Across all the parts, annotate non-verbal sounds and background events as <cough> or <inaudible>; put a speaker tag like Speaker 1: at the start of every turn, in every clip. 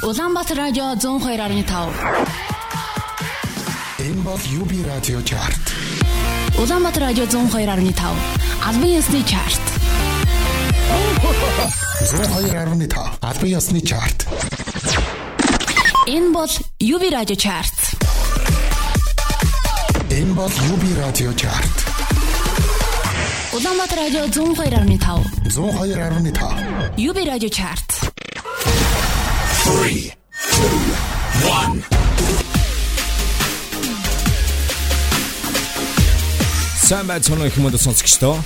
Speaker 1: Улаанбаатар радио 102.5.
Speaker 2: Энэ бол UB радио чарт.
Speaker 1: Улаанбаатар радио 102.5. Албан ёсны чарт.
Speaker 2: 102.5 албан ёсны чарт.
Speaker 1: Энэ бол UB радио чарт.
Speaker 2: Энэ бол UB радио чарт.
Speaker 1: Улаанбаатар радио 102.5.
Speaker 2: 102.5
Speaker 1: UB радио чарт.
Speaker 2: 3 2 1
Speaker 3: Сайн байцгаана их мод сонсогчдоо.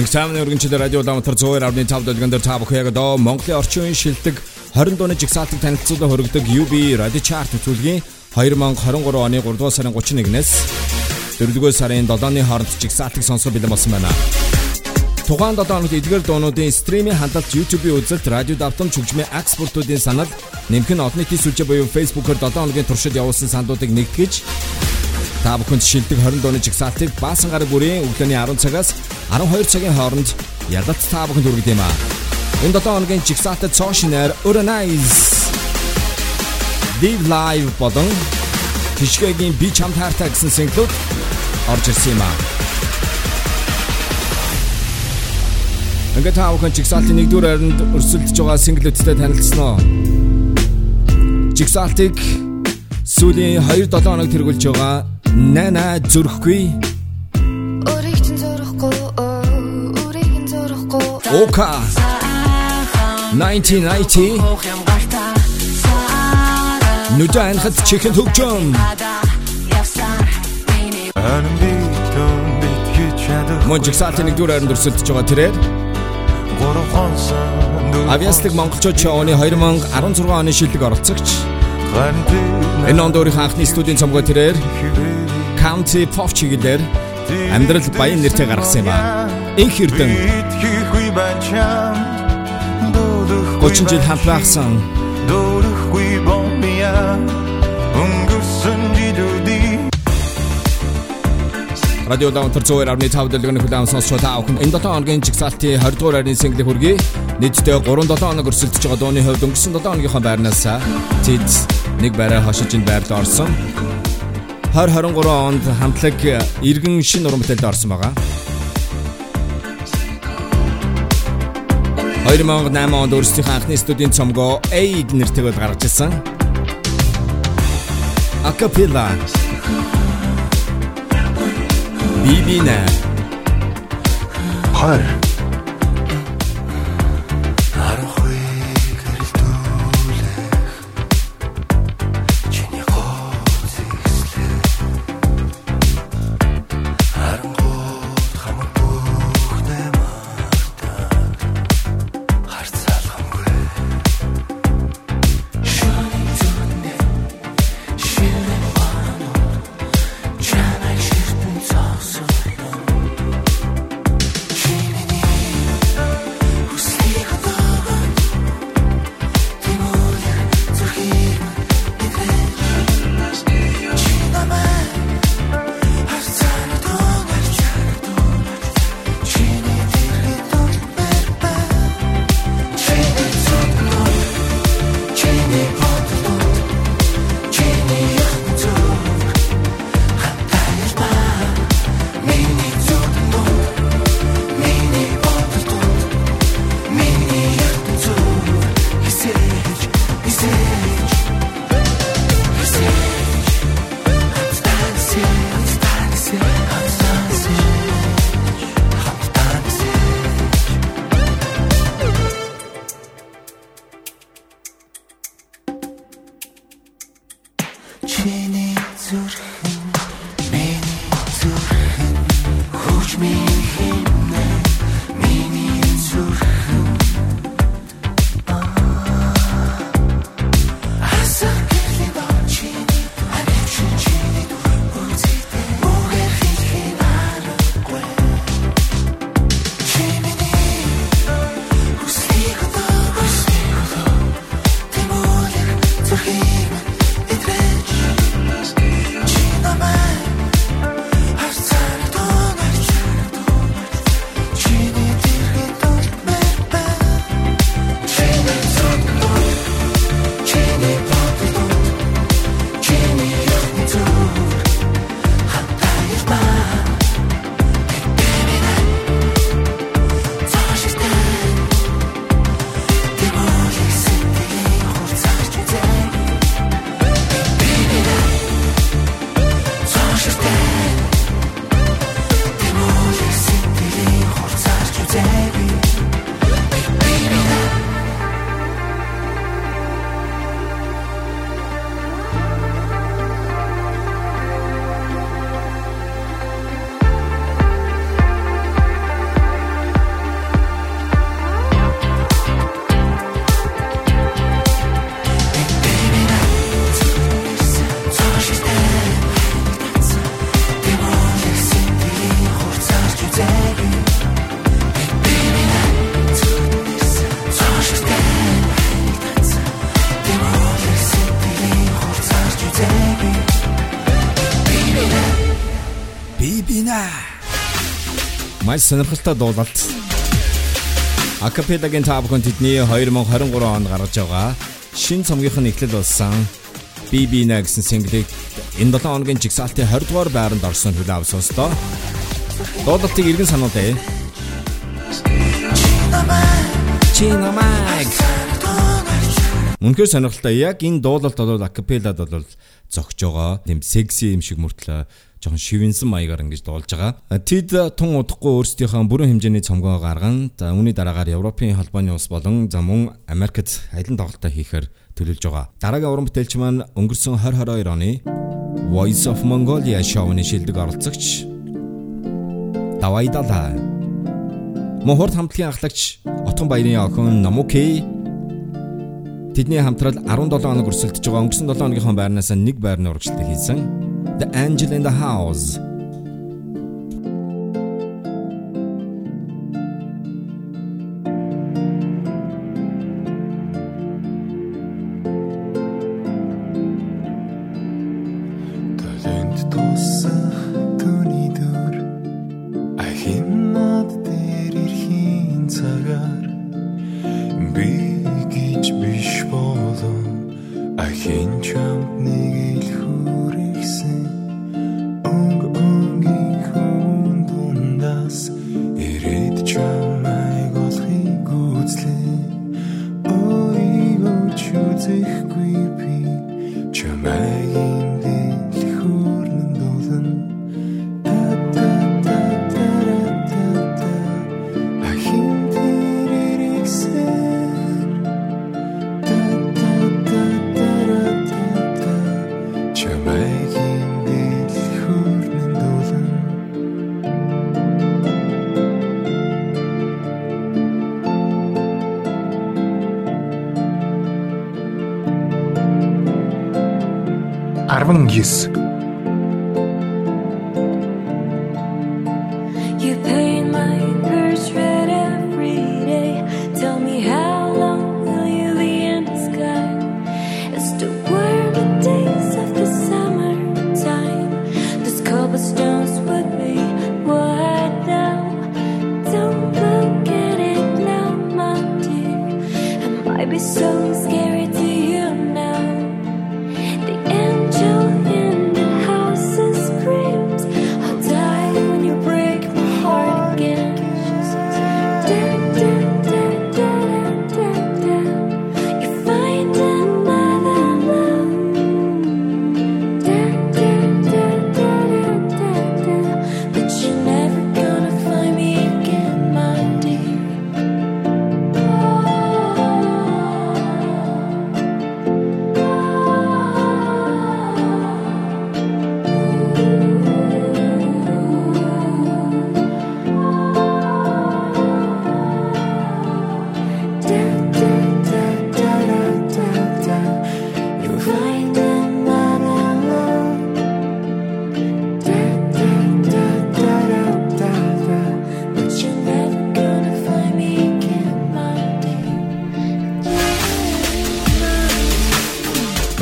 Speaker 3: Экзамены өргөнчлөлт радио даамтар 102.5 дэлгэн дээр та бүхэн яг одоо Монголын орчин үеийн шилдэг 20 дууны жигсаалтыг танилцуулан хөргөдөг UB Radio Chart төлөвлөгийн 2023 оны 3 дугаар сарын 31-ээс 4 дугаар сарын 7-ны хооронд жигсаалтыг сонсох бэлэн болсон байна. Тухайн 7 хоногт эдгээр дуунуудын стримийн хандлт YouTube-ийн үзэлт, радио давтамж хөгжмийн экспортуудын санал, нэмэх нь олон нийтийн сүлжээ буюу Facebook-оор 7 хоногийн туршид явуулсан саналуудыг нэгтгэж та бүхэнд шилдэг 20 дууны жигсаалтыг баасан гараг бүрийн өглөөний 10 цагаас 12 цагийн хооронд ялалт та бүхэнд хүргэж юм аа. Энэ 7 хоногийн жигсаалтад цоо шинээр Uranize Live Live болон Тишгэгийн би чам таартай гэсэн синглүүд орж ирсэн юм аа. Ингээд та бүхэн жигсаалтын 1-р хайранд өрсөлдөж байгаа синглүүдтэй танилцсан уу? Жигсаалтыг сүүлийн 2-7 хоног тэргүүлж байгаа Нана зүрхгүй.
Speaker 4: Өөрийг чинь зурахгүй өөрийг нь зурахгүй
Speaker 3: Ока. 1990 Нүдэн хат чихэн хөгжөн Мөн жигсаалтын 1-р хайранд өрсөлдөж байгаа тэрээр Авиастик монголчууд шоуны 2016 оны шилдэг оролцогч. Энэ онд өөрийнхөө анхны студийн цомгоо тэрээр County Pop чиглэлээр амьдрал баян нэртэй гаргасан юм ба. Инх эрдэн 30 жил хамтраагсан
Speaker 5: дөрөхгүй бомбия. Өнгөрсөн
Speaker 3: радио даунтер зөөр авны тав дэлгэн хүлээн сонсч та бүхэн энэ 7 хоногийн жигсаалтын 20 дугаар хайрын single хүргэе. Нийтдээ 3 7 хоног өрсөлдөж байгаа дууны хувьд өнгөрсөн 7 хоногийнхоо байрнаас тэд нэг байраа хошиж ин байрд орсон. 2023 онд хамтлаг иргэн шин уран бүтээлд орсон байгаа. 2008 онд өөрсдийнхөө анхны студийн цомгоо Aid нэртэйгээр гаргаж ирсэн. Acapella Бибина
Speaker 2: 20
Speaker 5: чиний
Speaker 3: сонирхолтой дуулалт. Акапелагийн тав хүн тэдний 2023 онд гаргаж байгаа шин цомгийнх нь эхлэл болсон BB на гэсэн single-ийг энэ 7 хоногийн жигсаалтын 20 дугаар байранд орсон хүлээ авч сонслоо. Дуулалтыг иргэн сануулъя. Чинамаг. Үнэхээр сонирхолтой. Яг энэ дуулалт бол акапелад бол зогж байгаа. Тэм секси юм шиг мөртлөө жоохон шивэнсэн маягаар ингэж дуулж байгаа. Тэд тун удахгүй өөрсдийнхөө бүрэн хэмжээний цомгоо гарган за үүний дараагаар Европын холбооны улс болон за мөн Америкт аялан тоглолтоо хийхээр төлөвлөж байгаа. Дараагийн уран бүтээлч маань өнгөрсөн 2022 оны Voice of Mongolia шоуны шилдэг оролцогч Давайдала. Мохорт хамтлагийн ахлагч Отгон баярын охин Намуки Тэдний хамтрал 17 хоног өрсөлдөж байгаа өнгөрсөн 7 хоногийн байрнаас нэг байрны урагшлалт хийсэн. The Angel in the House.
Speaker 6: Арван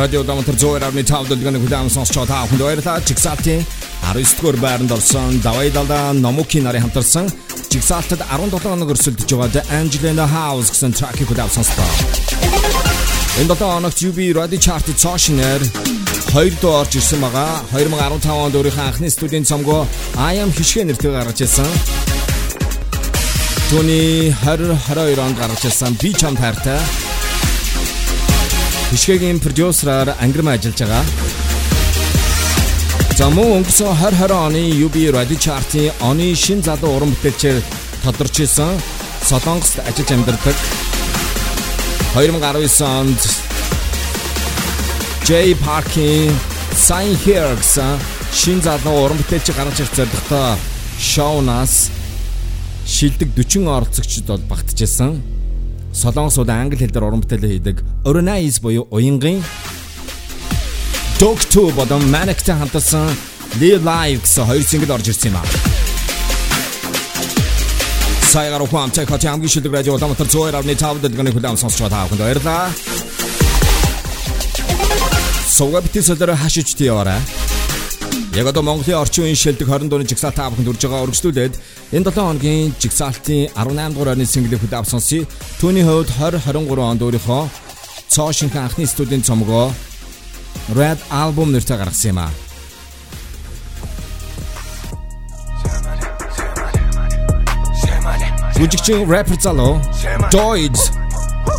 Speaker 3: Радио Дамтар 102.5 дэлгэний хүлээм сонсч байгаа бүхэнд баярлалаа. Жигсаалтын 19 дугаар байранд орсон Давай Далда Номуки нарын хамтарсан Жигсаалтад 17 хоног өрсөлдөж байгаа The Angelina House гэсэн тракийг хүлээм сонслоо. Энэ 7 хоногт UB Radio Chart цоошнэр 2 дуу орж ирсэн байгаа. 2015 онд өөрийнхөө анхны студийн цомгоо I am хишгэ нэртэй гаргаж ирсэн. Түүний 2022 онд гаргаж ирсэн Би чам таартай Хишгэгийн продюсераар ангирм ажиллаж байгаа. За мөн өнгөрсөн 2020 оны UB Radio Chart-ийн оны шин залуу уран бүтээлчээр тодорч исэн Солонгост ажиллаж амьдардаг 2019 онд J Park-ийн Sign Here гэсэн шин залуу уран бүтээлч гаргаж ирэх зорилготой шоунаас шилдэг 40 оролцогчд бол багтжсэн. Солонгос улс англи хэлээр уран бүтээлээ хийдэг Oronais буюу уянгийн Dog 2 болон Manic-тэй хамтарсан Live Live гэсэн хоёр single орж ирсэн юм аа. Саягаар ухаан цай хати хамгийн шилдэг радио Улаанбаатар 102.5 дэлгэний хүлээн сонсч байгаа бүхэнд баярлалаа. Сувга битээ солиороо хашиж тийваарай. Яг одоо Монголын орчин үеийн шилдэг 20 дууны жигсаалт та бүхэнд хүрж байгаа өргөжлүүлээд энэ 7 хоногийн жигсаалтын 18 дугаар орны single хөд авсан си түүний хувьд 2023 онд өөрийнхөө цоо шинхэн анхны студийн цомгоо Red album нэртэй гаргасан юм аа. Жүжигчин rapper залуу Doid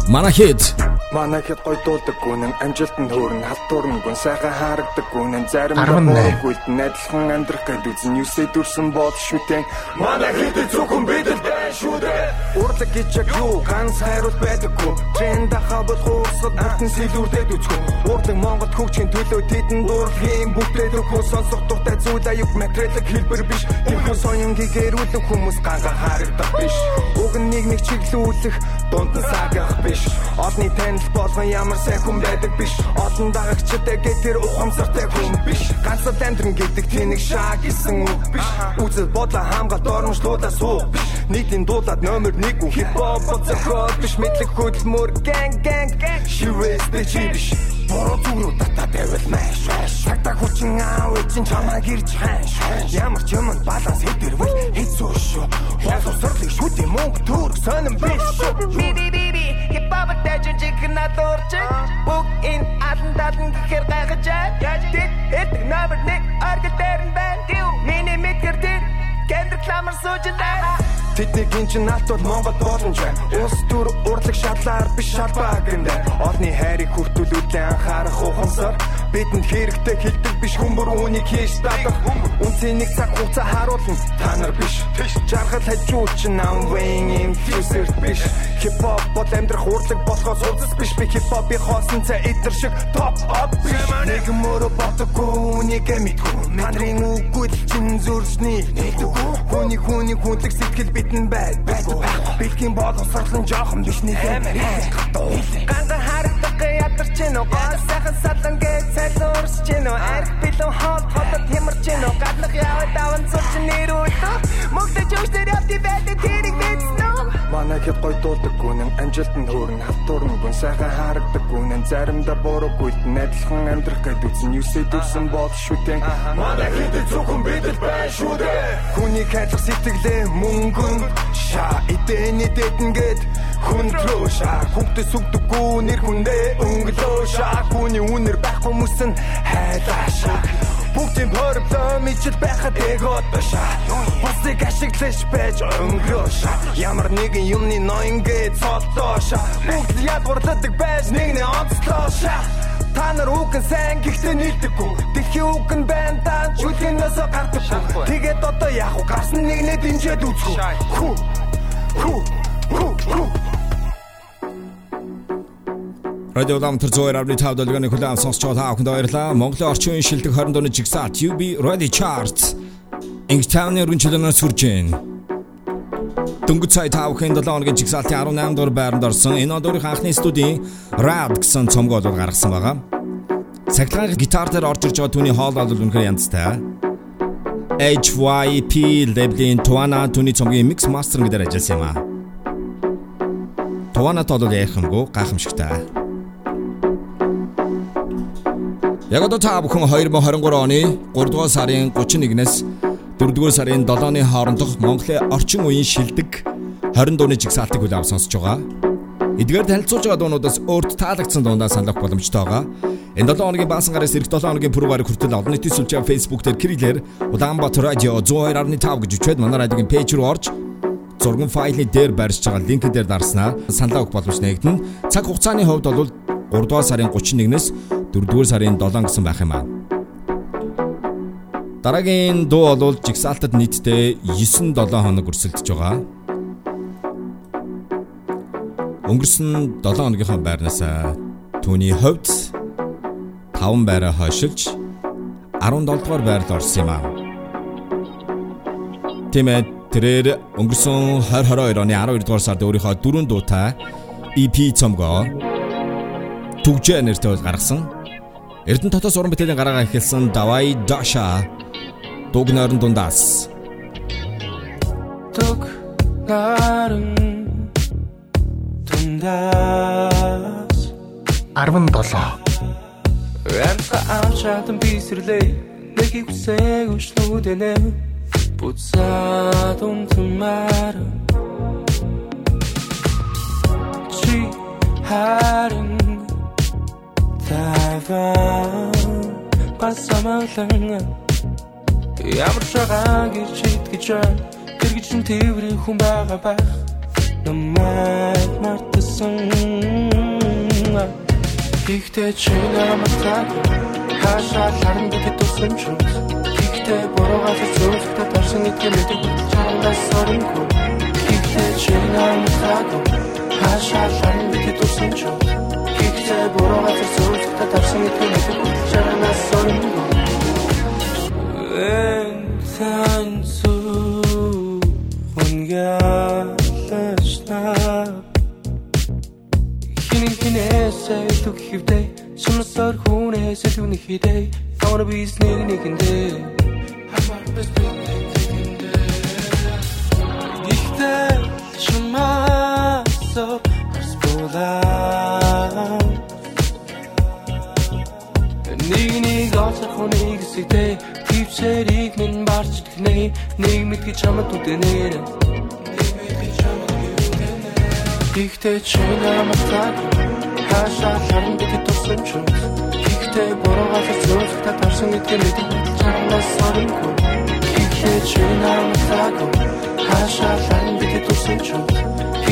Speaker 3: Манахит
Speaker 7: Манай хэд гой дуулдаг гүнэн амжилтанд хөөрн халтуурн гүн сайхан харагдаг гүнэн зарим
Speaker 8: 18.
Speaker 7: гүйлт найдлахын амьдрах гэд үзэн юусээ дүрсэн бод шүтэн Манай хэд зөвхөн бидэл бай шүү дээ Урлаг гэж яг юу? Ганц хайруул байдаггүй. Тренд хабал хуурсад бүтэн сэлүүрдэд үзгүй. Урлаг Монгол хөгжийн төлөө тэдэн дуурлагын бүгдээ өгөө сонсох дуртай зүйл аюуг материалыг хэлбэр биш. Тэрхүү соён гэгэрүүлэн хүмүүс ганга харагдах биш. Уг нэг нэг чиглүүлэх дунд нь сагах биш. Олны танил болгон ямар сайн хүн байдаг биш. Олон дагагчтай гэ тэр ухамсартай хүн биш. Ганцад амьдран гэдэг тэнэг шаа гэсэн үг биш. Үзэл бодлоо хамгаалт оромжлуулаа суух биш Нийтийн дуулаад номер 1 хүн хипхоп зохиол биш мэдлэг хөдөлмөр. Гэнг шивэстэй чи биш Бороо зүрүү тата байвал маш Цагта хүчин аав эчин чамаа гэрж хайш Ямар ч юмд баланс хэдэрвэл хэцүү шүү. Хоол усрлыг шүт юм мөнгө төрөх сонирн биш шүү.
Speaker 9: Би би би би. Хипхоп дэжиг надурч бүх энэ алан талан гэхэр гайхаж Тэд эдэг номер 1 оргил дээр нь байна. Миний мэдгэр тэр Кендер кламар суужлаа
Speaker 7: Тэдний гинчин наалт бол Монгол боломж байна. Улс төр урлаг шатлаар биш шалбаа гэнэ. Орны хайрыг хүртүүлүүлээ анхаарах ухамсар. Бидэнд хэрэгтэй хилдэг биш хүмүүр үүнийг хийж татах. Үнцний нэг цаг хугацаа харуулна. Та нар биш. Жаргал хажууч нам wing influencer биш. Хипхоп бол амьдрах урлаг болохоос урдас биш. Би хипхопын хоосон цай эдэр шиг топ ап. Нэг мөрө ботгүй үүнийг мэдгүй. Манрын үгүй л чин зүрсний. Хүний хүний хүндлэг сэтгэл бидэн байд. Бэлгийн боловсрлон жоохон биш нэг амар хатуу.
Speaker 9: Ганга харагдах ядарч гинөө гол сайхан салан гэж цайлуурч гинөө арх билэн хоол хотод хямарч гинөө гаднах яваад даван цурч нэрүүлдэ мөгдөж өчтөр явд байдаг тэрийг мэдснэ
Speaker 7: Манай хэд гой дуулдаг гүнэн амжилтанд хөөрн халтуурн сайхан харагдаг гүнэн заримдаа буруу гүйлт найдлахын амьдрах гэд үзэн юусээ дүрсэн бол шүтэн Манай хэд зөвхөн бидэл бай шүү дээ. Хүний хайрлах сэтгэлээ мөнгөн шаа идэний дэдэнгээд хүн рүү шаа. Хүүхдээ сүгдэггүй нэр хүндээ өнгөлөө шаа. Хүний үнэр байхгүй мөсөн хайлаашаа Бүгдийн хорвлоо мичил байхад эгот баша Бусыг ашиглаж байж өнгөрөөша Ямар нэгэн юмны ноёнгээ цолтооша Бүгд ядварладаг байж нэгний онцлооша Та нар үгэн сайн гэхдээ нийлдэггүй Дэлхийн үгэн байна та чүлгэнээс гардаггүй Тэгээд одоо яах вэ? Гарсан нэгнээ дэмжээд үзгүй Хүү хүү хүү хүү
Speaker 3: Радио Ламтар зөөр авны тав долгоны хүлээн сонсч байгаа та бүхэнд баярлалаа. Монголын орчин үеийн шилдэг 20 дууны жигсаалт UB Ready Charts Ингтауны өргөнчлөнөөс хүрж байна. Дөнгөж сая та бүхэн 7 хоногийн жигсаалтын 18 дугаар байранд орсон. Энэ он өөрийн анхны студийн Rad гэсэн цомгоо бол гаргасан байгаа. Цахилгаан гитар дээр орж ирж байгаа түүний хоол бол үнэхээр янзтай. HYP лейблийн Tuana түүний цомгийн mix mastering дээр ажилласан юм аа. Бол яах юмгүй гайхамшигтай. Яг одоо та бүхэн 2023 оны 3 дугаар сарын 31-ээс 4 дугаар сарын 7-ны хоорондох Монголын орчин үеийн шилдэг 20 дууны жигсаалтыг хүлээв сонсож байгаа. Эдгээр танилцуулж байгаа дуунуудаас өөрт таалагдсан дундаа саналах боломжтой байгаа. Энэ 7 хоногийн баасан гараас эх 7 хоногийн пүрэв гараг хүртэл олон нийтийн сүлжээ Facebook дээр кириллэр Улаанбаатар радио 102.5 гэж үчээд манай радиогийн пэйж рүү орж зурган файлын дээр барьж байгаа линкэн дээр дарснаар саналаа өгөх боломж нэгдэнэ. Цаг хугацааны хувьд бол 3 дугаар сарын 31-ээс 4 дугаар сарын 7 гэсэн байх юм аа. Дараагийн дуу бол жигсаалтад нийтдээ 9-7 хоног өрсөлдөж байгаа. Өнгөрсөн 7 хоногийнхаа байрнаас түүний хувьд 5 байраа хойшилж 17 дугаар байранд орсон юм аа. Тиймээ тэрээр өнгөрсөн 2022 оны 12 дугаар сард өөрийнхөө дөрөв дуутай EP цомгоо түгжээ нэртэй бол гаргасан. Эрдэнэ дотоос уран бүтээлийн гараагаа эхэлсэн Давай Даша. Дуг нойрон дундаас.
Speaker 10: Туг наран тундаас
Speaker 8: 17
Speaker 10: Амта амшаатан бисрлээ нэг хивсэг ушлуудэнэ Буцаад унтмаар Чи харин Пасамалан Ямар шагаан гэж итгэж байна Тэр гэж нь тэрийн хүн байгаа байх Намайг мартсан. Ихтэй чи намайг таг Хашаа харан дэхэд тусан ч Ихтэй бороогаар зөөсгөд тарсан гэдгийг мэдэх чамдас сорингүй Ихтэй чи намайг таг Хашаа харан дэхэд тусан ч Ихтэй бороогаар зөөсгөд тарсан гэдгийг мэдэх чамдас сорингүй Нэг нэг олох хүнийг сэтэ Тивчэрийг минь барч тгнэ Нэг мэдгий чамд үдэнэр Ихтэй чи намайг таг Хашаа харин бидэд тусан ч Ихтэй бороогаар зөөсгөд тарсан гэдгийг мэдэх чамаас сорингүй Ихтэй чи намайг таг Хашаа харин бидэд тусан ч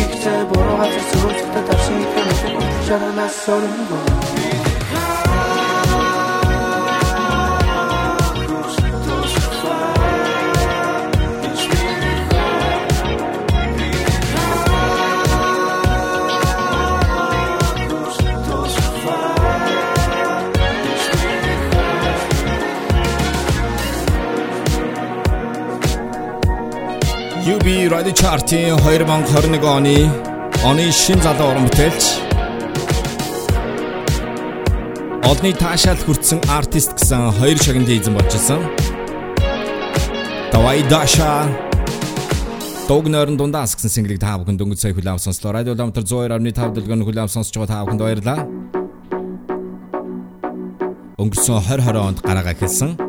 Speaker 10: Ихтэй бороогаар зөөсгөд тарсан гэдгийг мэдэх чамаас сорингүй
Speaker 3: Radio Chart-ийн 2021 оны оны шин залуу уран бүтээлч Олны таашаал хүртсэн артист гэсэн хоёр шагналын эзэн болж исэн. Давай Даша Дог нойрон дундаас гэсэн single-ийг та бүхэн дөнгөж сая хүлээв сонслоо. Радио Ламтар 102.5 дэлгэн хүлээв сонсож байгаа та бүхэнд баярлалаа. Өнгөрсөн 2020 онд гараагаа хэлсэн.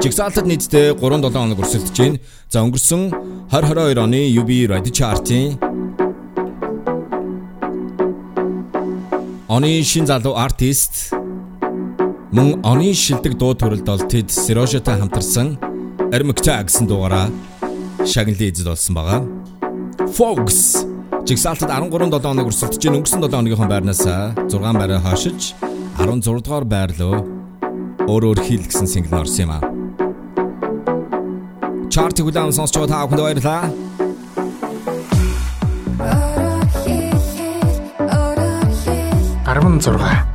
Speaker 3: Жигсаалтад нийтдээ 3-7 хоног өрсөлдөж байна. За өнгөрсөн 2022 оны UB Radio Chart-ийн оны шин залуу артист мөн оны шилдэг дуу төрөлд бол тэд Сирожотой хамтарсан Эрмэгтэй гэсэн дуугаараа шагналын эзэд болсон байгаа. Fox Жигсаалтад 13-7 хоног өрсөлдөж байна. Өнгөрсөн 7 хоногийн байрнаас 6 байраа хашиж 16 дугаар байр руу өөр өөр хил гэсэн сингл орсон юм аа. Чарт хүлээн сонсч байгаа та бүхэнд баярлалаа.
Speaker 8: Арван зурга.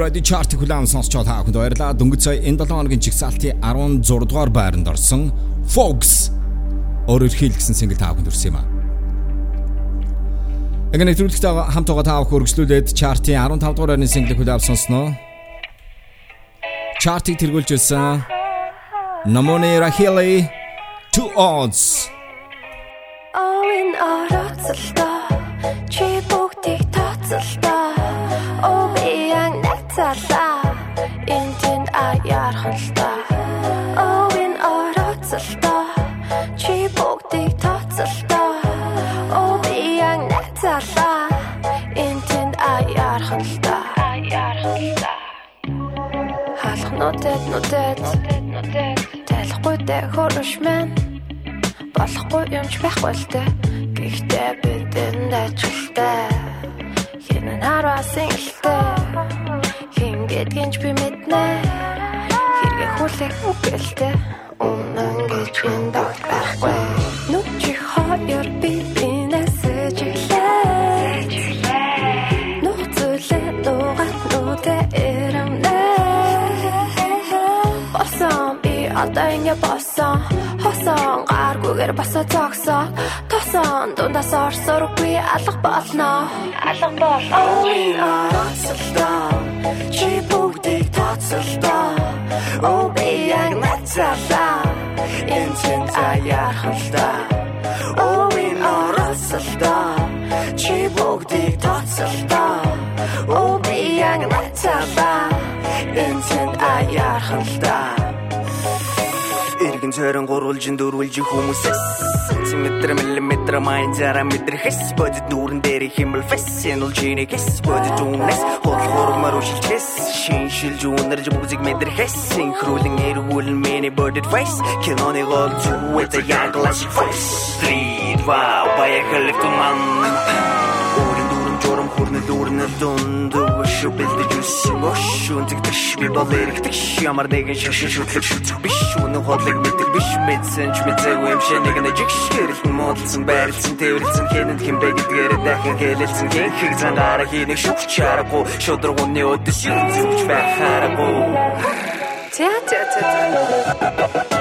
Speaker 3: Radio Chart хүлээн сонсч байгаа хүнд баярлалаа. Дөнгөж сая энэ 7 хоногийн жигсаалтын 16 дугаар байранд орсон Fox өөрөөр хэлсэн single та бүхэнд хүрсэн юм аа. Ингээд нэвтрүүлэгт хамт байгаа та бүхэн өргөжлүүлээд чартын 15 дугаар байрны single хүлээн сонсноо. Чартыг тэргүүлж байсан Namone Rahili Two Odds
Speaker 6: Овин орооцолдоо чи Халахнуудад нүдэд Тайлахгүй дэ хөрөшмэн болохгүй юмч байхгүй л дээ Гэхдээ бидэнд ажилтай Хин нь хараасан илтэй Хин гэдгийнч би мэднэ. Хэрэгэ хүлээх үгэлтэй ингэ босон Хосон гаргүйгээр босоо цогсоо. Тосон дундаас орсоргүй алга болно. Алга болно. Оросолдоо Чи бүгдийг тооцолдоо. Оо би яг нацаалаа Энэ чинь аяархалдаа Оо энэ оросолдоо. Чи бүгдийг тооцолдоо. Оо би яг нацаалаа Энэ чинь аяархалдаа
Speaker 11: Иргэн цорон гурвалжин дөрвөлж хүмүүсээс сантиметр миллиметр майн зара метр хэс. Бодит дүүрэн дээр химэл фэс. Энэ бол чиний хэс. Бодит үнэс. Хол хормор ушилчэс шин шилж үнэрж бүгзиг мэдэр хэс. Синхруулэн эргүүлэн миний бодит фэс. Киноны гол зүвэт яг классик фэс. Три, два, поехали в туман хүрнэл үүрнэл дунд Өшөө бэлдэж үсэн Өшөө зэгдэж би бол эргэдэг Ямар нэгэн шашин шүтлэг шүтлэг биш. Үнэн хотлыг мэддэг биш. Мэдсэн ч мэдээгүй юм шиг нэг нэг жигш. Гэрэлтэн модалсан байрлсан Тэвэрлсэн хэнэнд хэмбэ гэдгээр дахин хэлэлсэн Гэнхэг зангараа хийнийг шүвч чарахгүй. Шудрагуны өдөс юм зүвч байх харахгүй.
Speaker 6: Тя тя тя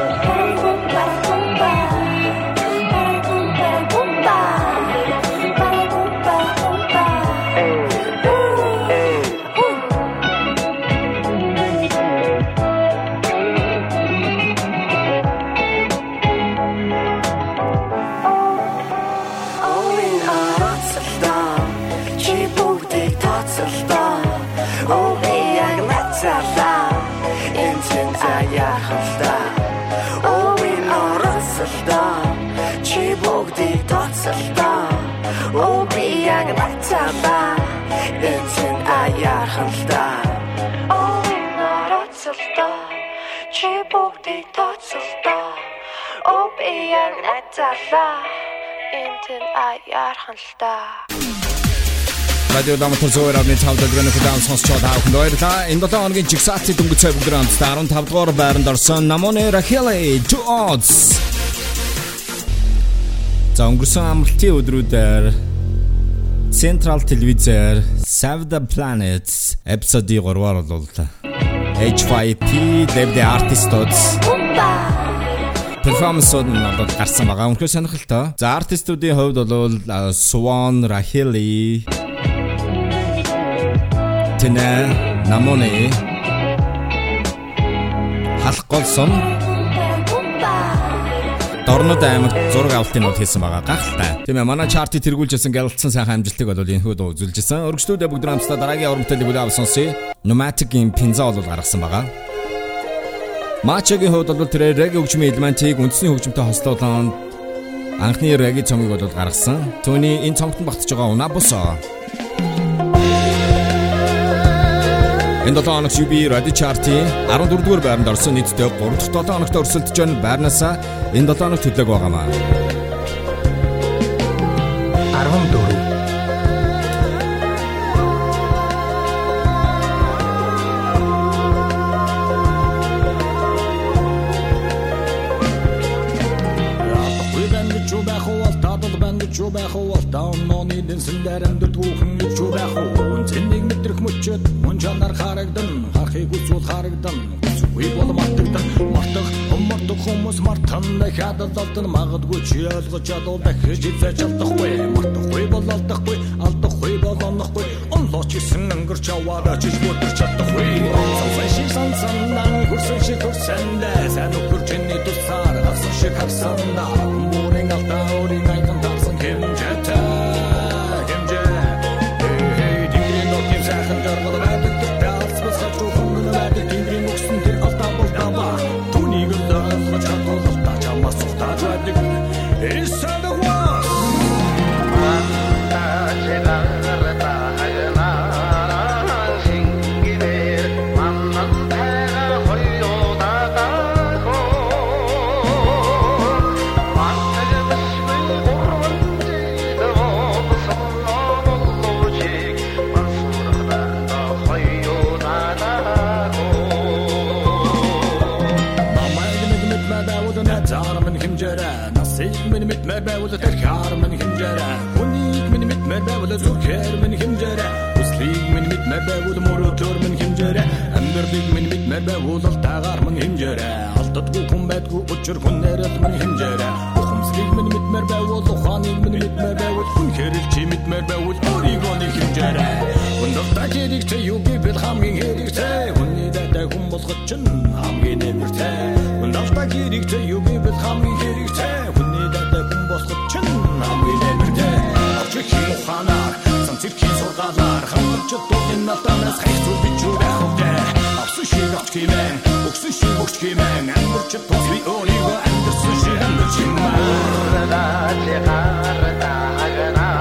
Speaker 11: энэ чинь аяахалдаа Овин
Speaker 6: орооцолдоо чи бүгдийг тооцолдоо. Оо би яг нацаалаа энэ тэн аяархан л та
Speaker 3: Радио Дамтар зөөр авны тав дэлгэн хүлээн сонсч байгаа хүнд баярлалаа. Энэ 7 хоногийн жигсаалтын дөнгөж цай бүгд 15 дугаар байранд орсон Raheli Two Odds. За өнгөрсөн амралтын өдрүүдээр Central телевизээр Save the Planet эпизодын 3-аар бол H5P Level Artists перформансууд нь одоо гарсан байгаа. Үнэхээр сонирхолтой. За артистуудын хувьд бол Swan, Raheli, Тэнэ, Намоне халах голсон Дорнод аймагт зураг авалтын нот хийсэн байгаа гахалтай. Тийм ээ манай чартыг тэргүүлжсэн гэлэлцсэн сайхан амжилтыг бол энэ хүү дуу үзүүлжсэн. Өргөжлүүдээ бүгд хамтдаа дараагийн уран бүтээлийг бүлээн сонсъё. Pneumatic-ийн пинза бол гаргасан байгаа. Мачагийн хувьд бол тэр реги хөгжмийн элементийг үндэсний хөгжмөнтэй хослуулан анхны реги цомыг бол гаргасан. Түүний энэ цомгт багтж байгаа Унабусо Энэ 7 хоногт UB Radio Chart-ийн 14 дугаар байранд орсон нийтдээ 3 дахь 7 хоногт өрсөлдөж байгаа байрнаасаа энэ 7 хоногт хөдлөг байгаамаа.
Speaker 8: 14
Speaker 12: Үгүй бэн гэж юу байх уу бол тадал бэн чанар харагдан харахыг үзүүл харагдан Үгүй бол мартагдан мартах мартах хүмүүс мартан. Дахиад алдсан магадгүй чи ойлгож чадвал дахиж хизээж алдахгүй мартахгүй бол алдахгүй алдахгүй бол онохгүй онлооч исэн өнгөрч аваад чиж бүтэрч чадахгүй. Сонсон шиг сонсондан хөрсөн шиг хөрсөндөө сайн нөхөр чиний тусаар авсан шиг харсанда байвал зүрхээр минь хэмжээрэ Хүслийг минь мэдмэ байвал мөрөдөр минь хэмжээрэ Амьдралыг минь мэдмэ байвал алтаагаар минь хэмжээрэ Алддаггүй хүн байдгүй өчр хүнээрэл минь хэмжээрэ Ухамсарыг минь мэдмэр байвал ухааныг минь мэдмэр байвал Хүн хэрэг чи мэдмэр байвал өөрийгөө нэг хэмжээрэ Хүндэлтэй хэрэгтэй юу гэвэл хамгийн хэрэгтэй Хүний дэдэ хүн болгож чинь хамгийн нэмэртэй Хүндэлтэй хэрэгтэй юу гэвэл хамгийн хэрэгтэй Хүний дэдэ хүн болгож чинь хамгийн цэрхийн сургаалаар Хамтарч дууны натанаас хайцуул бич юу байх вэ Авсан шиг авч химэн Өгсөн шиг өгч химэн Амьдарч тус би өөрийгөө амьдарсан шиг амьдарч химэн Аваагаар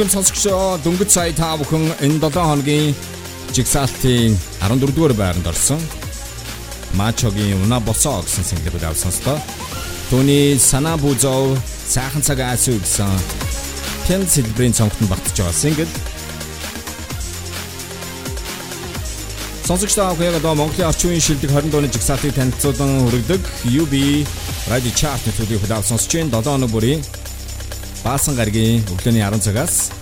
Speaker 3: Эрхэм сонсогчдоо дөнгөж сая та бүхэн энэ 7 хоногийн жигсаалтын 14 дугаар байранд орсон. Мачогийн уна босоо гэсэн single-ийг авсан сонслоо. Түүний санаа бүзөө сайхан цаг аасуу гэсэн Тэн сэлбэрийн цонхтод багтж байгаа single. Сонсогчдоо яг одоо Монголын орчин үеийн шилдэг 20 дууны жигсаалтыг танилцуулан хүргэдэг UB Radio Chart нэвтрүүлгийг хүлээв сонсож байна. 7 хоног бүрийн Баасан гаргийн өглөөний 10 цагаас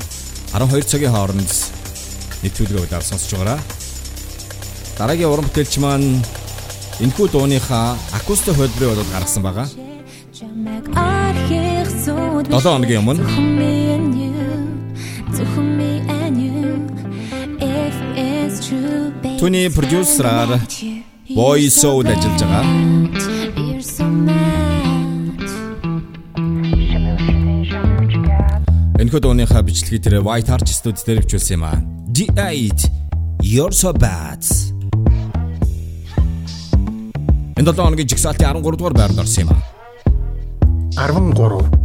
Speaker 3: 12 цагийн хооронд нэвтрүүлгээ хүлээв сонсож байгаараа. Дараагийн уран бүтээлч маань энэхүү дууныхаа акустик хөлбөрийг болоод гаргасан байгаа. 7 хоногийн өмнө Түүний продюсераар Boy Soul ажиллаж байгаа. Энэхүү дууныхаа бичлэгийг тэр White Arch Studio дээр хвчүүлсэн юм аа. D8 You're so bad. Энэ 7 хоногийн жигсаалтын 13 дугаар байранд орсон юм аа.
Speaker 8: 13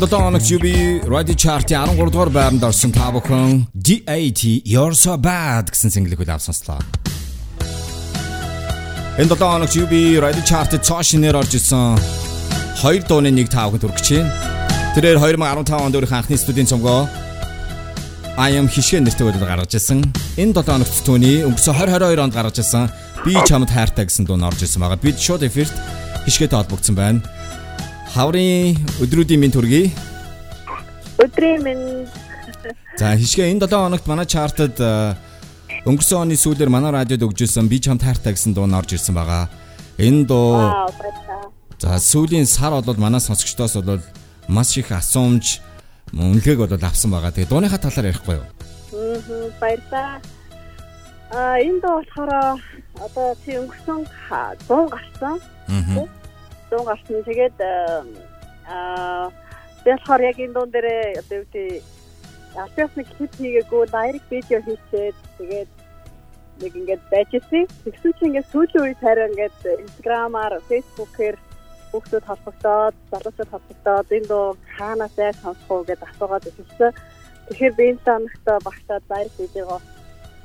Speaker 4: Энэ
Speaker 3: 7 хоног UB Radio Chart-ийн 13 дугаар байранд орсон та бүхэн D8 You're so bad гэсэн single-ийг хүлээв сонслоо. Энэ 7 хоног UB Radio Chart-д шинээр орж исэн хоёр дууны нэг та бүхэнд хүргэж байна. Тэрээр 2015 онд өөрийнхөө анхны студийн цомгоо I am хишгэ нэртэй бодол гаргаж ирсэн. Энэ 7 хоногт түүний өнгөрсөн 2022 онд гаргаж ирсэн Би чамд хайртай гэсэн дуу орж ирсэн байгаа. Бид шууд эфирт хишгэтэй холбогдсон байна. Хаврын өдрүүдийн минь төргий.
Speaker 13: Өдрийн минь <laughs>
Speaker 3: За хишгэ энэ 7 хоногт манай чартад өнгөрсөн оны сүүлээр манай радиод өгжсэн би чамд хайртай гэсэн дуу орж ирсэн байгаа. Энэ дуу за сүүлийн сар бол манай сонсогчдоос бол маш их асуумж үнэлгээг бол авсан байгаа. Тэгээ дууныхаа талаар ярихгүй юу?
Speaker 13: Мм баярлалаа. А энэ доо болохоор одоо чи өнгөрсөн 100 гарсан.
Speaker 3: Аа.
Speaker 13: 100 гарсан. Тэгээд аа би болохоор яг энэ дуун дээр одоо юу гэдэг Альбиас нэг клип хийгээгүй дайрект видео хийчээд тэгээд нэг ингээд байжсэн. Тэгсэн чинь ингээд сүүлийн үед хараа ингээд инстаграмаар, фэйсбүүкээр хүүхдүүд холбогдоод, залуучууд холбогдоод энэ дуу хаанаас яаж сонсох уу гэдээ асуугаад ирсэн. Тэгэхээр би энэ санагтаа багтаад дайрект видеого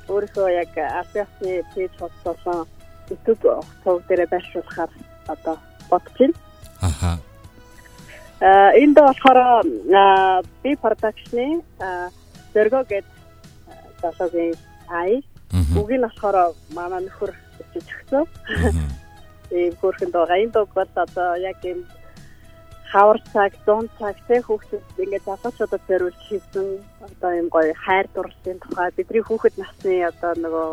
Speaker 13: өөрийнхөө яг Альбиасны пэйж холбоосон YouTube хуудас дээр байршуулахаар одоо бодож байна.
Speaker 3: Аха.
Speaker 13: А энэ доо болохоор би продакшны зөргөө гэд залуугийн ай үгийг нь болохоор манай нөхөр бичиж өгсөн. Тийм <laughs> хөөрхөн дуугаа энэ дууг бол одоо яг юм хавар цаг, зун цаг тэг хүүхдүүд ингээд залуучуудад зориулж хийсэн одоо юм гоё хайр дурлалын тухай бидний хүүхэд насны одоо нөгөө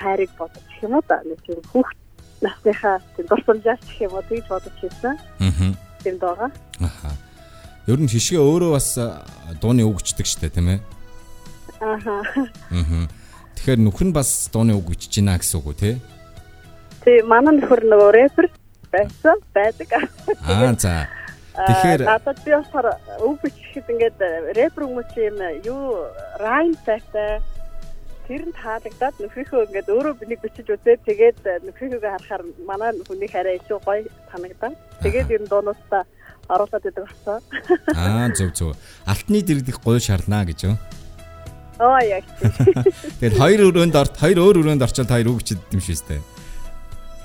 Speaker 13: хайрыг бодож юм уу да нэг тийм хүүхд насныхаа тийм дурсамжаас гэх юм уу тэгж бодож хийсэн.
Speaker 3: Аа.
Speaker 13: Тийм доо.
Speaker 3: Аха. Ер нь хишгээ өөрөө бас дууны үг бичдэг штэ тийм ээ.
Speaker 13: Ааха.
Speaker 3: Аа. Тэгэхээр нөхөр нь бас дууны үг бичиж байна гэсэн үг үү те?
Speaker 13: Тийм манай нөхөр нөгөө рэпер байсан байдаг.
Speaker 3: Аа за. <laughs> Тэгэхээр-
Speaker 13: Аа, надад би болохоор үг бичихэд ингээд рэпер хүмүүс юм юу райм сайтай тэр нь таалагдаад нөхрийнхөө ингээд өөрөө бинийг бичиж үзээд тэгээд нөхрийнхөө харахаар манай хүнийг арай илүү гоё санагдаад тэгээд ер нь дуунуудаа оруулаад идэг болсон. <laughs>
Speaker 3: Аа зөв зөв. Алтны дэрдэх гоё шарнаа гэж юу?
Speaker 13: Оо яг. <laughs>
Speaker 3: Тэгээд хоёр өрөөнд орт хоёр өөр өрөөнд орчоод хоёр үг бичиж юм дээ.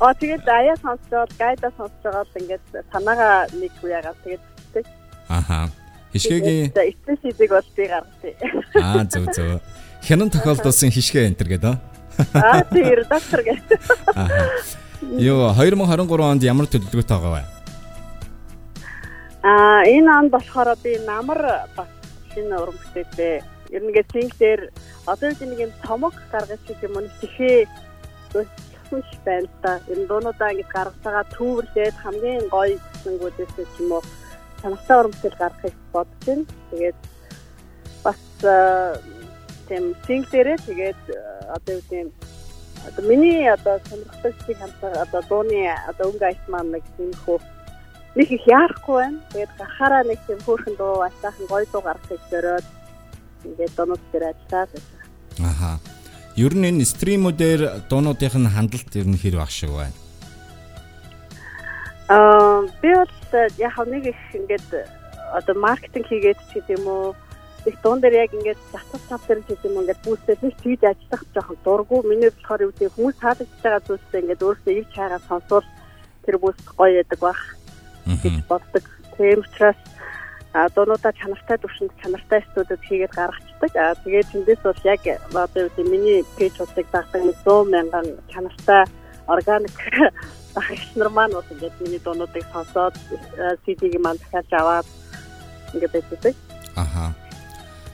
Speaker 13: Аа тэгээд аяа сонсоод гайда сонсож байгаа л ингээд санаагаа нэг үеагаа тэгээд бичдэг.
Speaker 3: Аха. Хишгээгийн
Speaker 13: эцэс хийдэг бол би гаргатыг.
Speaker 3: аа зөв зөв. Хянан тохиолдсон <laughs> хишгээ энтер гэдэг аа.
Speaker 13: Тийм редактор.
Speaker 3: Аха. Йоо 2023 онд ямар төлөвлөгөөтэй байгаа вэ?
Speaker 13: Аа энэ ан болохоор би намар бас шинэ уран бүтээлээ ер нь ингээд синглээр одоо үед нэг юм цомог гаргаж гэх юм уу өссөн ш байна. Ер нь дуунуудаа ингээд гаргацгаа түүрлээд хамгийн гоё гэсэнгүүдээс ч юм уу санахтай уран бүтээл гаргахыг бодож байна. Тэгээд бас тийм синглээрээ тэгээд аа, одоо юу гэм одоо миний одоо сонирхдаг шиг хамтар одоо дууны одоо өнгө айс маань нэг юм хөө нэг их яахгүй байна. Тэгээд гарахаараа нэг тийм хөөрхөн дуу астаахан гоё дуу гаргахыг зориод ингээд дуунууд дээр ажиллаад байна.
Speaker 3: Аха. Ер нь энэ стримүүдээр дуунуудынх нь хандлт ер нь хэр баг шиг байна.
Speaker 13: Аа би бол яг нэг их ингээд одоо маркетинг хийгээд ч гэдэг юм уу их дуун дээр яг ингээд затас тав дээр ч юм ингээд бүүстэй нэг чийж ажиллах жоохон дургу миний болохоор юу гэдэг хүмүүс таалагдж байгаа зүйлсээ ингээд өөрөөсөө ирж хайгаа сонсвол тэр бүс гоё яадаг бах гэж боддог. Тийм учраас а дуунуудаа чанартай төвшөнд чанартай студид хийгээд гаргацдаг. А тэгээд тэндээс бол яг одоо юу гэдэг миний пэйжуудыг дагдаг нэг 100 мянган чанартай органик <laughs> багш нар маань бол ингээд миний дуунуудыг сонсоод CD-г маань дахиад аваад ингээд байдаг.
Speaker 3: Аха.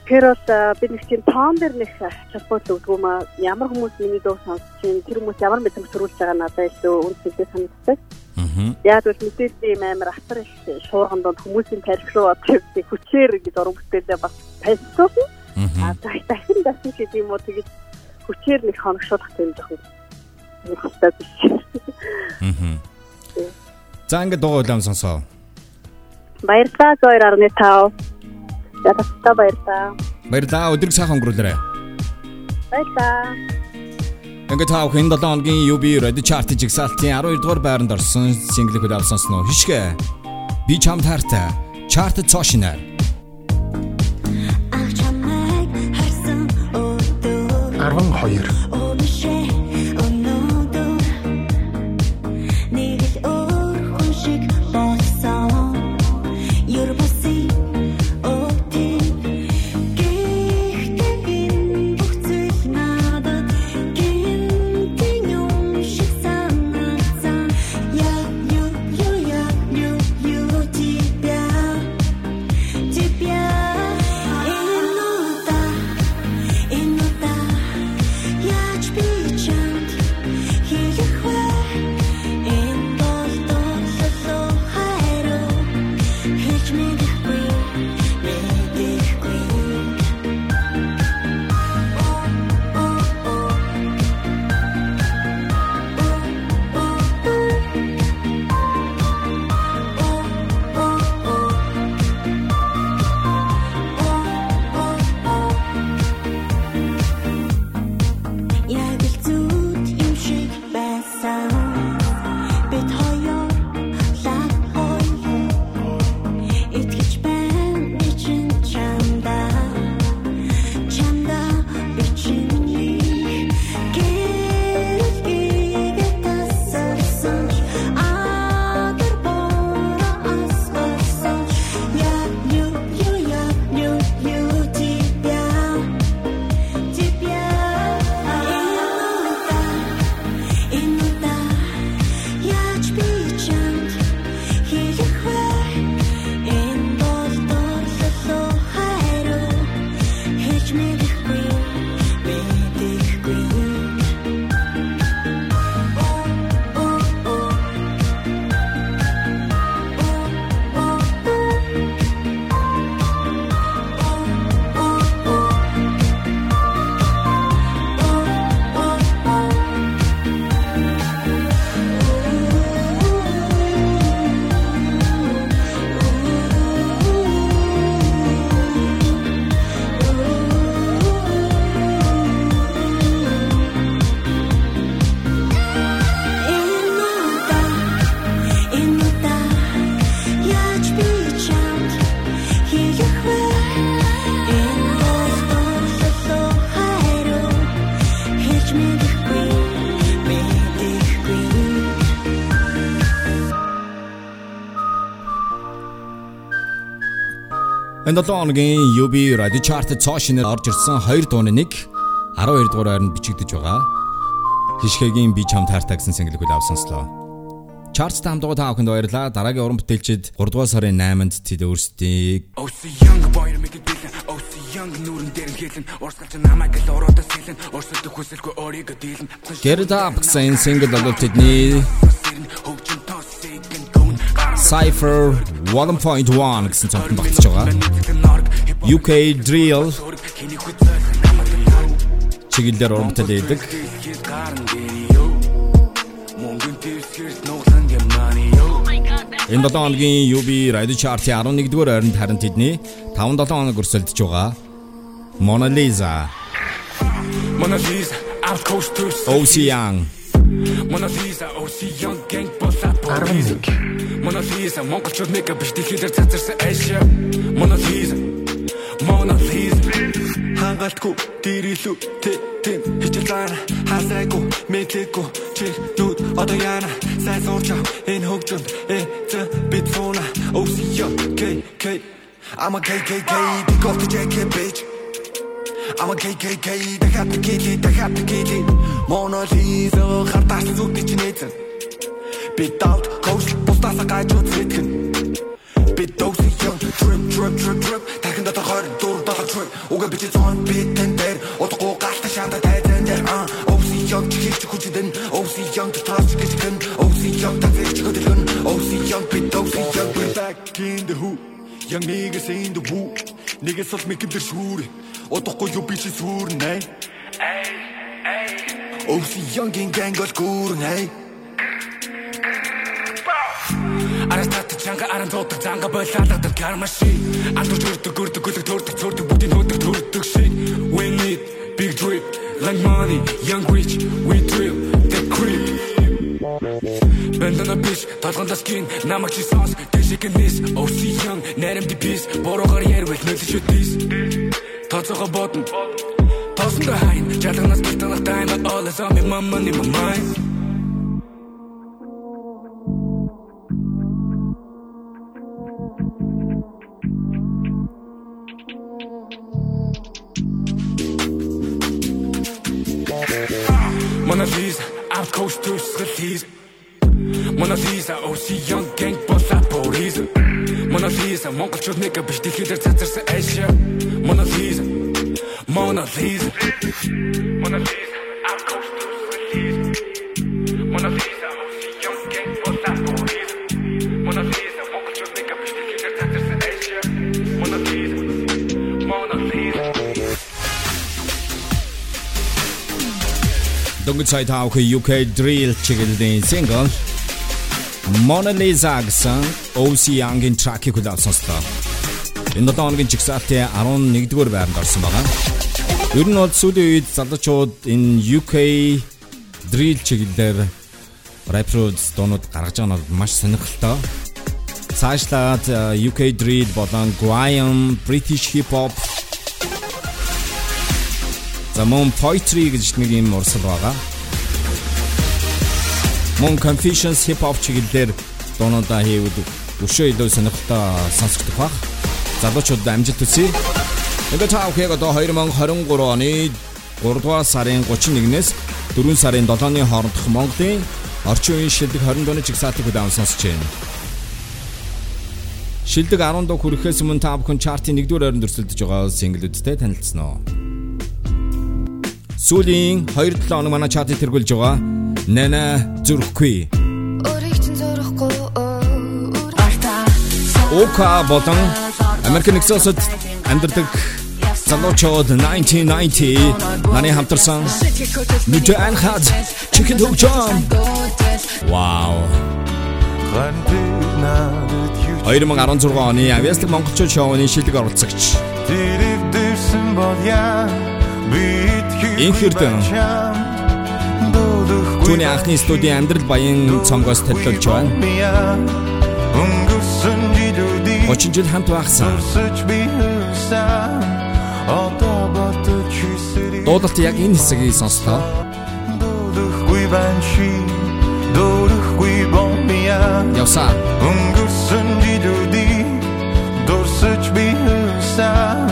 Speaker 13: Тэр бол би нэг тийм тоон дээр нэг чалбууд өгдгөө маа ямар хүмүүс миний дуу сонсож чинь тэр хүмүүс ямар мэдрэмж төрүүлж байгаа надад илүү үнэтэй санагддаг.
Speaker 3: Аа.
Speaker 13: Яг л мэдээлэл юм амар атар их шуурган донд хүмүүсийн тарих руу одоо хүчээр гэж уран бүтээлээ бас танилцуулна. А дахин дахин ч юм уу тэгэж хүчээр нэг хоногшуулах юм жоохон нэг хөстэй биш.
Speaker 3: Аа. За ингээд дуу улаан сонсоо.
Speaker 13: Баярлалаа 2.5. Ятста баярлалаа.
Speaker 3: Баярлалаа өдрөг сайхан өнгөрүүлээрэй.
Speaker 13: Баярлалаа.
Speaker 3: Ингээд тав хэн 7 хоногийн UB Radio Chart-ийн жигсаалтын 12 дугаар байранд орсон single-ийг удаал сонсноо. Хишгэ. Би чам таартай. Chart цоошинаар.
Speaker 4: Ах чамайг
Speaker 3: 17 хоногийн UB Radio Chart цоошинер орж ирсэн 2 дууны нэг 12 дугаар хайранд бичигдэж байгаа. Хишгэгийн би чам таартай гэсэн single-г үл авсанслоо. Chart та хамт байгаа та бүхэнд баярлалаа. Дараагийн уран бүтээлчид 3 дугаар сарын 8-нд тэд өөрсдийг
Speaker 14: Young нүрэн дээрэн хэлэн урсгалч намайг л ороодос хэлэн урсгалт хүсэлгүй өөрийгөө дийлэн
Speaker 3: Get it up гэсэн single болов тэдний Cypher. 1.1 гэсэн цомхон багтж байгаа. UK Drill чиглэлээр бүтээл хийдэг. Энэ 7 хоногийн UB Radio Chart-ийн 11-р ойронд харин тэдний 5-7 хоног өрсөлдөж байгаа. Mona Lisa,
Speaker 14: Mona Lisa out coast to
Speaker 3: OC Young,
Speaker 14: Mona Lisa OC young gang болоод
Speaker 8: 11
Speaker 14: Lisa монголчууд нэг биш дэлхийдэр цацарсан Lisa Mona Lisa
Speaker 11: хангалтгүй дэрэлүү тэ тэн хичээл заана хасайгүй мэдлэггүй. Чи нүд одоо яана? Сайн сурч ав энэ хөгжөнд э зэ бит фона OCO K K I'm a KKK because the JK bitch I'm a KKK дахиад кили дахиад Mona Lisa хартаас чи нээсэн Би давт коуч бусдаас гайж үзэтгэн Би доси юм. Trip trip trip trip дахин дотор хойр дур дотор trip уга би зон би тендер утгагүй галта шанда тайзан дээр. А оси юм чи хийж хүчдэн оси юм трас гэж гэн. Оси юм тавьж хөдөлгөн оси юм би доси юм. Би back in the hood Young niggas in the wood Niggas бол мэкэмдэр шүүр. Удахгүй юу би чи сүрнэ? Оси young gang гол гүүрнэ
Speaker 14: Арастат чанга аран зодог занга болаалгадаг кармаши Андууч өрдөг гөрдөг гөлөг төрдөг цөрдөг бүгдийн хөдөг төрдөг шиг. We need big drip like money young rich we drill the creep. Бэндана биш толгондоо скин намайг чи сонс дэшиг нэс young нарийн ди пис борогоор ярил нөлөж үтис Тоцоо бодно. Тосон хайн жалагнаас гитанах time all is on me my money my mind Mona Lisa, out coast to Scotland. Mona Lisa, OC young gang болоод police. Mona Lisa, монголчууд нэг биш дэлхийдэр цацарсан Asia. Mona Lisa, Mona Lisa. Mona Lisa, out coast to Scotland. Mona Lisa,
Speaker 3: Дөнгөж сая таах UK Drill чиглэлийн single Mona Lisa гэсэн OC Young-ын track-ийг сонслоо. Энэ 7 хоногийн чигсалтын 11-р байранд орсон байгаа. Ер нь бол сүүлийн үед залуучууд энэ UK Drill чиглэлээр рэпрууд дуунууд гаргаж байгаа нь маш сонирхолтой. Цаашлаад э, UK Drill болон Grime, British Hip Hop За мөн poetry гэж нэг юм урсгал байгаа. Мөн Confucius hip hop чиглэлээр дуунуудаа хийвэл өшөө илүү сонирхолтой сонсогдох баг. Залуучууд амжилт хүсье. Ингээд та бүхэн одоо 2023 оны 3 дугаар сарын 31-ээс 4 сарын 7-ны хоорондох Монголын орчин үеийн шилдэг 20 дууны жигсаалтыг удаан сонсож байна. Шилдэг 10 дуу хүрэхээс өмнө та бүхэн чартын 1-р ойронд өрсөлдөж байгаа single-үүдтэй танилцсан уу? Сүүлийн 2-7 хоног манай чатыг тэргүүлж байгаа Нана зүрхгүй. Ока болон Америк нэгдсэн улсад амьдардаг залуучууд 1990 наны хамтарсан Нүдэ анхад Chicken Hook Jam. Вау. 2016 оны Авиаслаг монголчууд шоуны шилдэг оролцогч
Speaker 15: Дэрвдэрсэн бол яа
Speaker 3: Инхэрдэн Түүний анхны студийн амьдрал баян цомгоос төлөвлөж байна.
Speaker 15: Өнгөрсөн жилүүдийг
Speaker 3: 30 жил хамт
Speaker 15: хүсэрий
Speaker 3: Дуудалт яг энэ хэсгийг сонслоо.
Speaker 15: Дөрөхгүй байна чи Дөрөхгүй бомбия
Speaker 3: Явсаа.
Speaker 15: Өнгөрсөн жилүүдийг Дөрсөж би одоо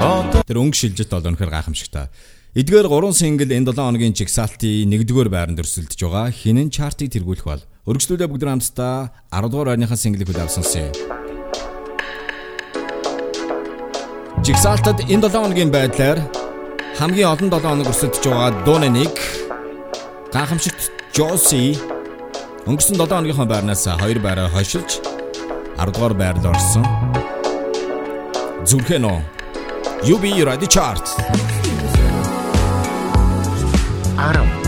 Speaker 3: Тэр өнгө шилжилт бол үнэхээр гайхамшигтай. Эдгээр 3 сингл энэ 7 хоногийн жигсаалтын 1-р байранд өрсөлдөж байгаа. Хинэн чартыг тэргүүлэх бол. Өргөжлүүлээ бүгд хамтдаа 10 дугаар байрныхаа синглийг хүлээвсэн юм. Жигсаалтад энэ 7 хоногийн байдлаар хамгийн олон 7 хоног өрсөлдөж байгаа дууны нэг гайхамшигт Josie өнгөрсөн 7 хоногийнхоо байрнаас 2 байраар хойшилж 10 дугаар байранд орсон. Зүрхэнө UB Radio Chart
Speaker 2: 10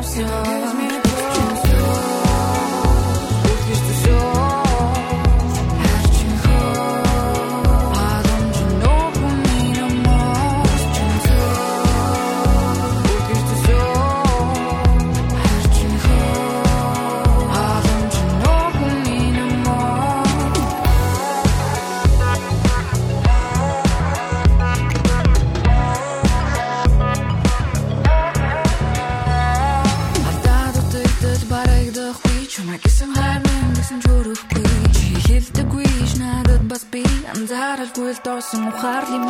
Speaker 16: одоо зазавсан croire les mots.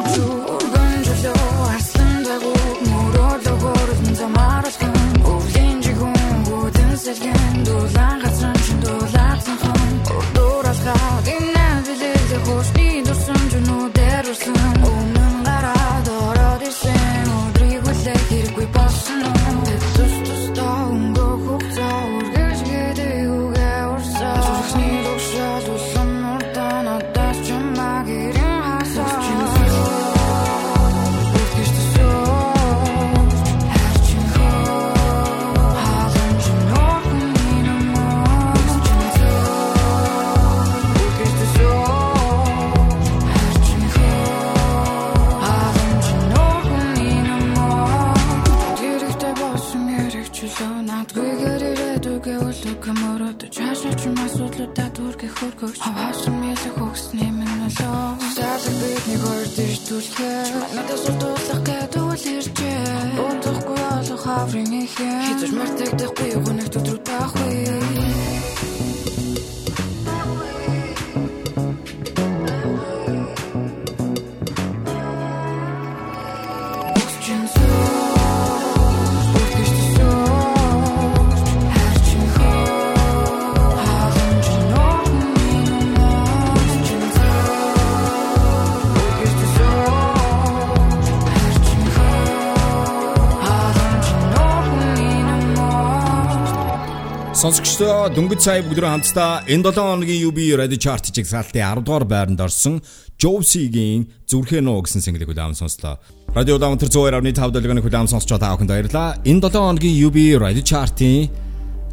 Speaker 3: Сонсогчдоо дөнгөж сая бүгд хамтдаа энэ 7 хоногийн UB Radio Chart жигсаалтын 10 дугаар байранд орсон Josie-гийн Зүрхээ нөө гэсэн single-ийг хүлээм сонслоо. Радио Даунтер 102.5 дэлгэн хүлээм сонсч байгаа хүнд баярлалаа. Энэ 7 хоногийн UB Radio Chart-ийн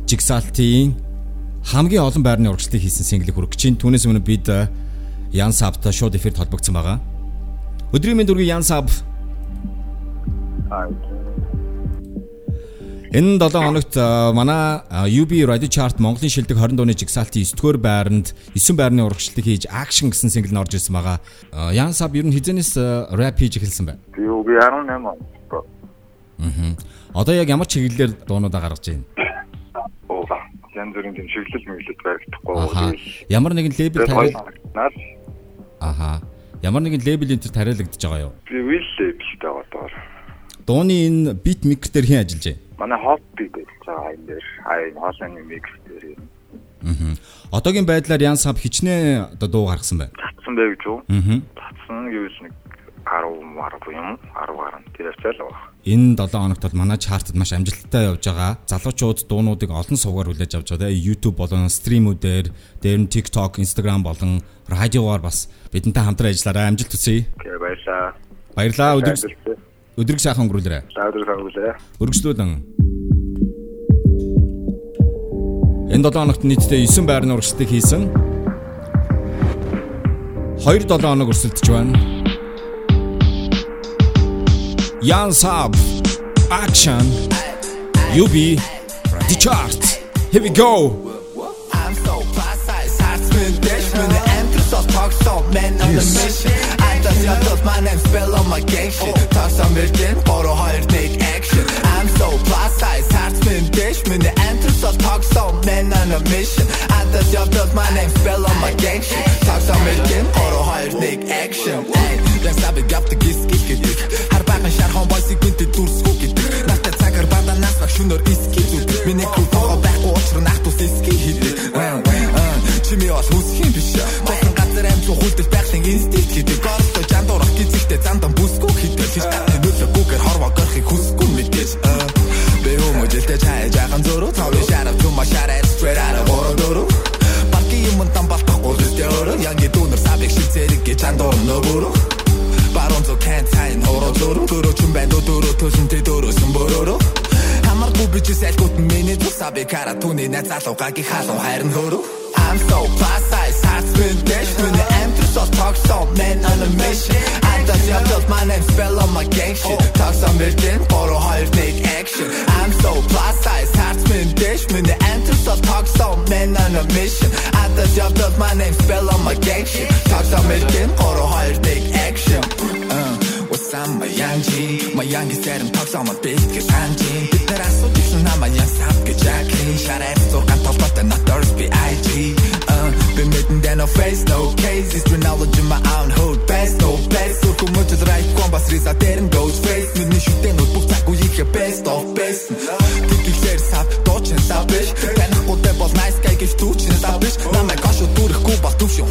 Speaker 3: жигсаалтын хамгийн олон байрны урагшлыг хийсэн single-ийг хүргэж чинь түүнээс өмнө бид э, Ян Сабтай шууд эфирт холбогдсон байгаа. Өдрийн мэнд үргийн Ян Саб Энэ 7 хоногт а, манай а, UB Radio Chart Монголын шилдэг 20 дууны жигсаалтын 9-р байранд 9 байрны урагшлыг хийж Action гэсэн single нь орж ирсэн байгаа. А, Ян Саб ер нь хизэнээс рэп хийж эхэлсэн байна.
Speaker 17: Би юу би 18 он.
Speaker 3: Аа. Одоо яг ямар чиглэлээр дуунуудаа гаргаж байна?
Speaker 17: Оо. Янз бүрийн тийм шиглэл мэглэл баригдахгүй.
Speaker 3: Аха. Ямар нэгэн лейбл тариал
Speaker 17: Наад
Speaker 3: Аха. Ямар нэгэн лейбл энэ төр тариалагдж байгаа юу?
Speaker 17: би will labelтэй одоо.
Speaker 3: Дууны энэ бит микс дээр хэн ажиллаж байна?
Speaker 17: Манай beat гэж байгаа энэ дээр. Энэ хоолойны mix дээр юм.
Speaker 3: Аа. Одоогийн байдлаар Ян Саб хичнээн одоо дуу гаргасан байна.
Speaker 17: Татсан бэ гэж юу?
Speaker 3: Аа.
Speaker 17: Татсан гэвэл нэг 10 марга юм. 10 гарна. Тэр хавцаал байгаа.
Speaker 3: Энэ 7 хоногт бол манай чартад маш амжилттай явж байгаа. Залуучууд дуунуудыг олон сувгаар хүлээж авч байгаа. YouTube болон стримүүдээр, дээр нь TikTok, Instagram болон радиогоор бас бидэнтэй хамтран ажиллаарай. Амжилт хүсье.
Speaker 17: Баярлаа.
Speaker 3: Баярлалаа өдөр өдрөг сайхан өнгөрүүлээрэй.
Speaker 17: За өдөр сайхан өнгөрүүлээ.
Speaker 3: Өргөжлүүлэн. Энэ 7 хоногт нийтдээ 9 байрны урагшлтыг хийсэн. 2 7 хоног өрсөлдөж байна. Ян Саб Action UB The Chart Here we go
Speaker 18: I'm so size, hard spin dash the entrance of talk so man on the mission Those my name spell on my gang shit. Virgin, photo hard take action. I'm so plus size, spin dash When the entrance of talk so man on a mission. Got those my name spell on my gang shit. Virgin, photo hard take action. Sabi gap the gis gis гэдэг Хар баган шархон бойсыг бинтэд дүрсгүү гэдэг Настай цагаар баданаас баг шөнөөр иски зүг Миний crew тоо байхгүй учраа нах тус иски хийдэг Чими бол үсхийн биш чай жаахан зөрөө Тавын шарав тума шараа straight out of Бородоро Парки юм тан балтахгүй лүстэй өрөө Янги дүүнэр сабик шилцэрэг гэж жандуур нөбөрөө. Барон зо кэн сайн хороо зөрөө Дөрөө чүн байн дөрөө төсөнтэй дөрөөсөн боророо Хамаргүй би чи сэлгүүт миний тус саби кара түүний найз залуу гаги халуу хайрн хөрөө I'm so plus size, hard spin dash When the entrance of talk so man on a mission I just got just my name spell on my gang shit. Talk some virgin, photo hard take action. I'm so plus size, hard spin dash When the entrance of talk so man on a mission. I just got just my name spell on my gang shit. Talk some virgin, photo hard take action. Uh, What's up my young G? My youngest said I'm talk some big гэж санжи Бид нэр асуудагсан намаа ян сав гэж яаkin Шараад зургаан толгойтой not thirst be IG uh, Been written down no face no case It's knowledge in my own hood best no best. Сурх хүмүүжил right ком бас риса дэрэн goes face. Миний шүтэнүүд бүх цаг үеийнхээ best of best sur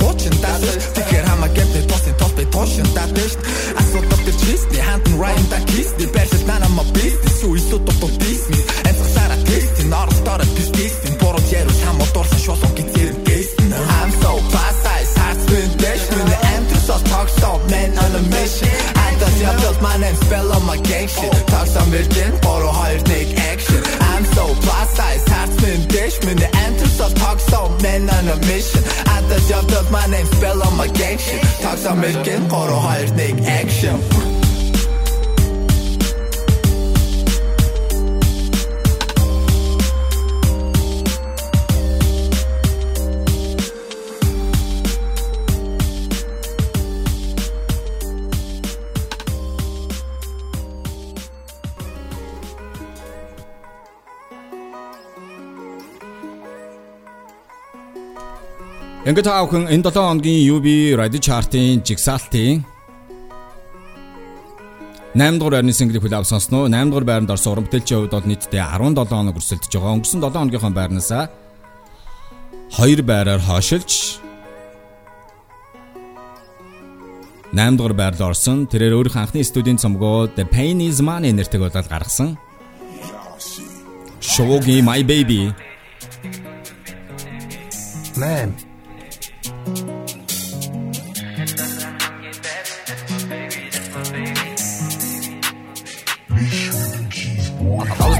Speaker 18: protection Taksa mülken koru halt take action
Speaker 3: Ингээд таавхан энэ 7 хоногийн UB Radio Chart-ын жигсаалтын 8 дугаар байрны single хүлээв сонсноо 8 дугаар байранд орсон уран бүтээлчийн хувьд бол нийтдээ 17 хоног өрсөлдөж байгаа. Өнгөрсөн 7 хоногийнхоо байрнаасаа 2 байраар хойшилж 8 дугаар байранд орсон. Тэрээр өөрийнх анхны студийн цомгоо The Pain Is Money нэртэйг болоод гаргасан. Shogi My Baby
Speaker 8: Man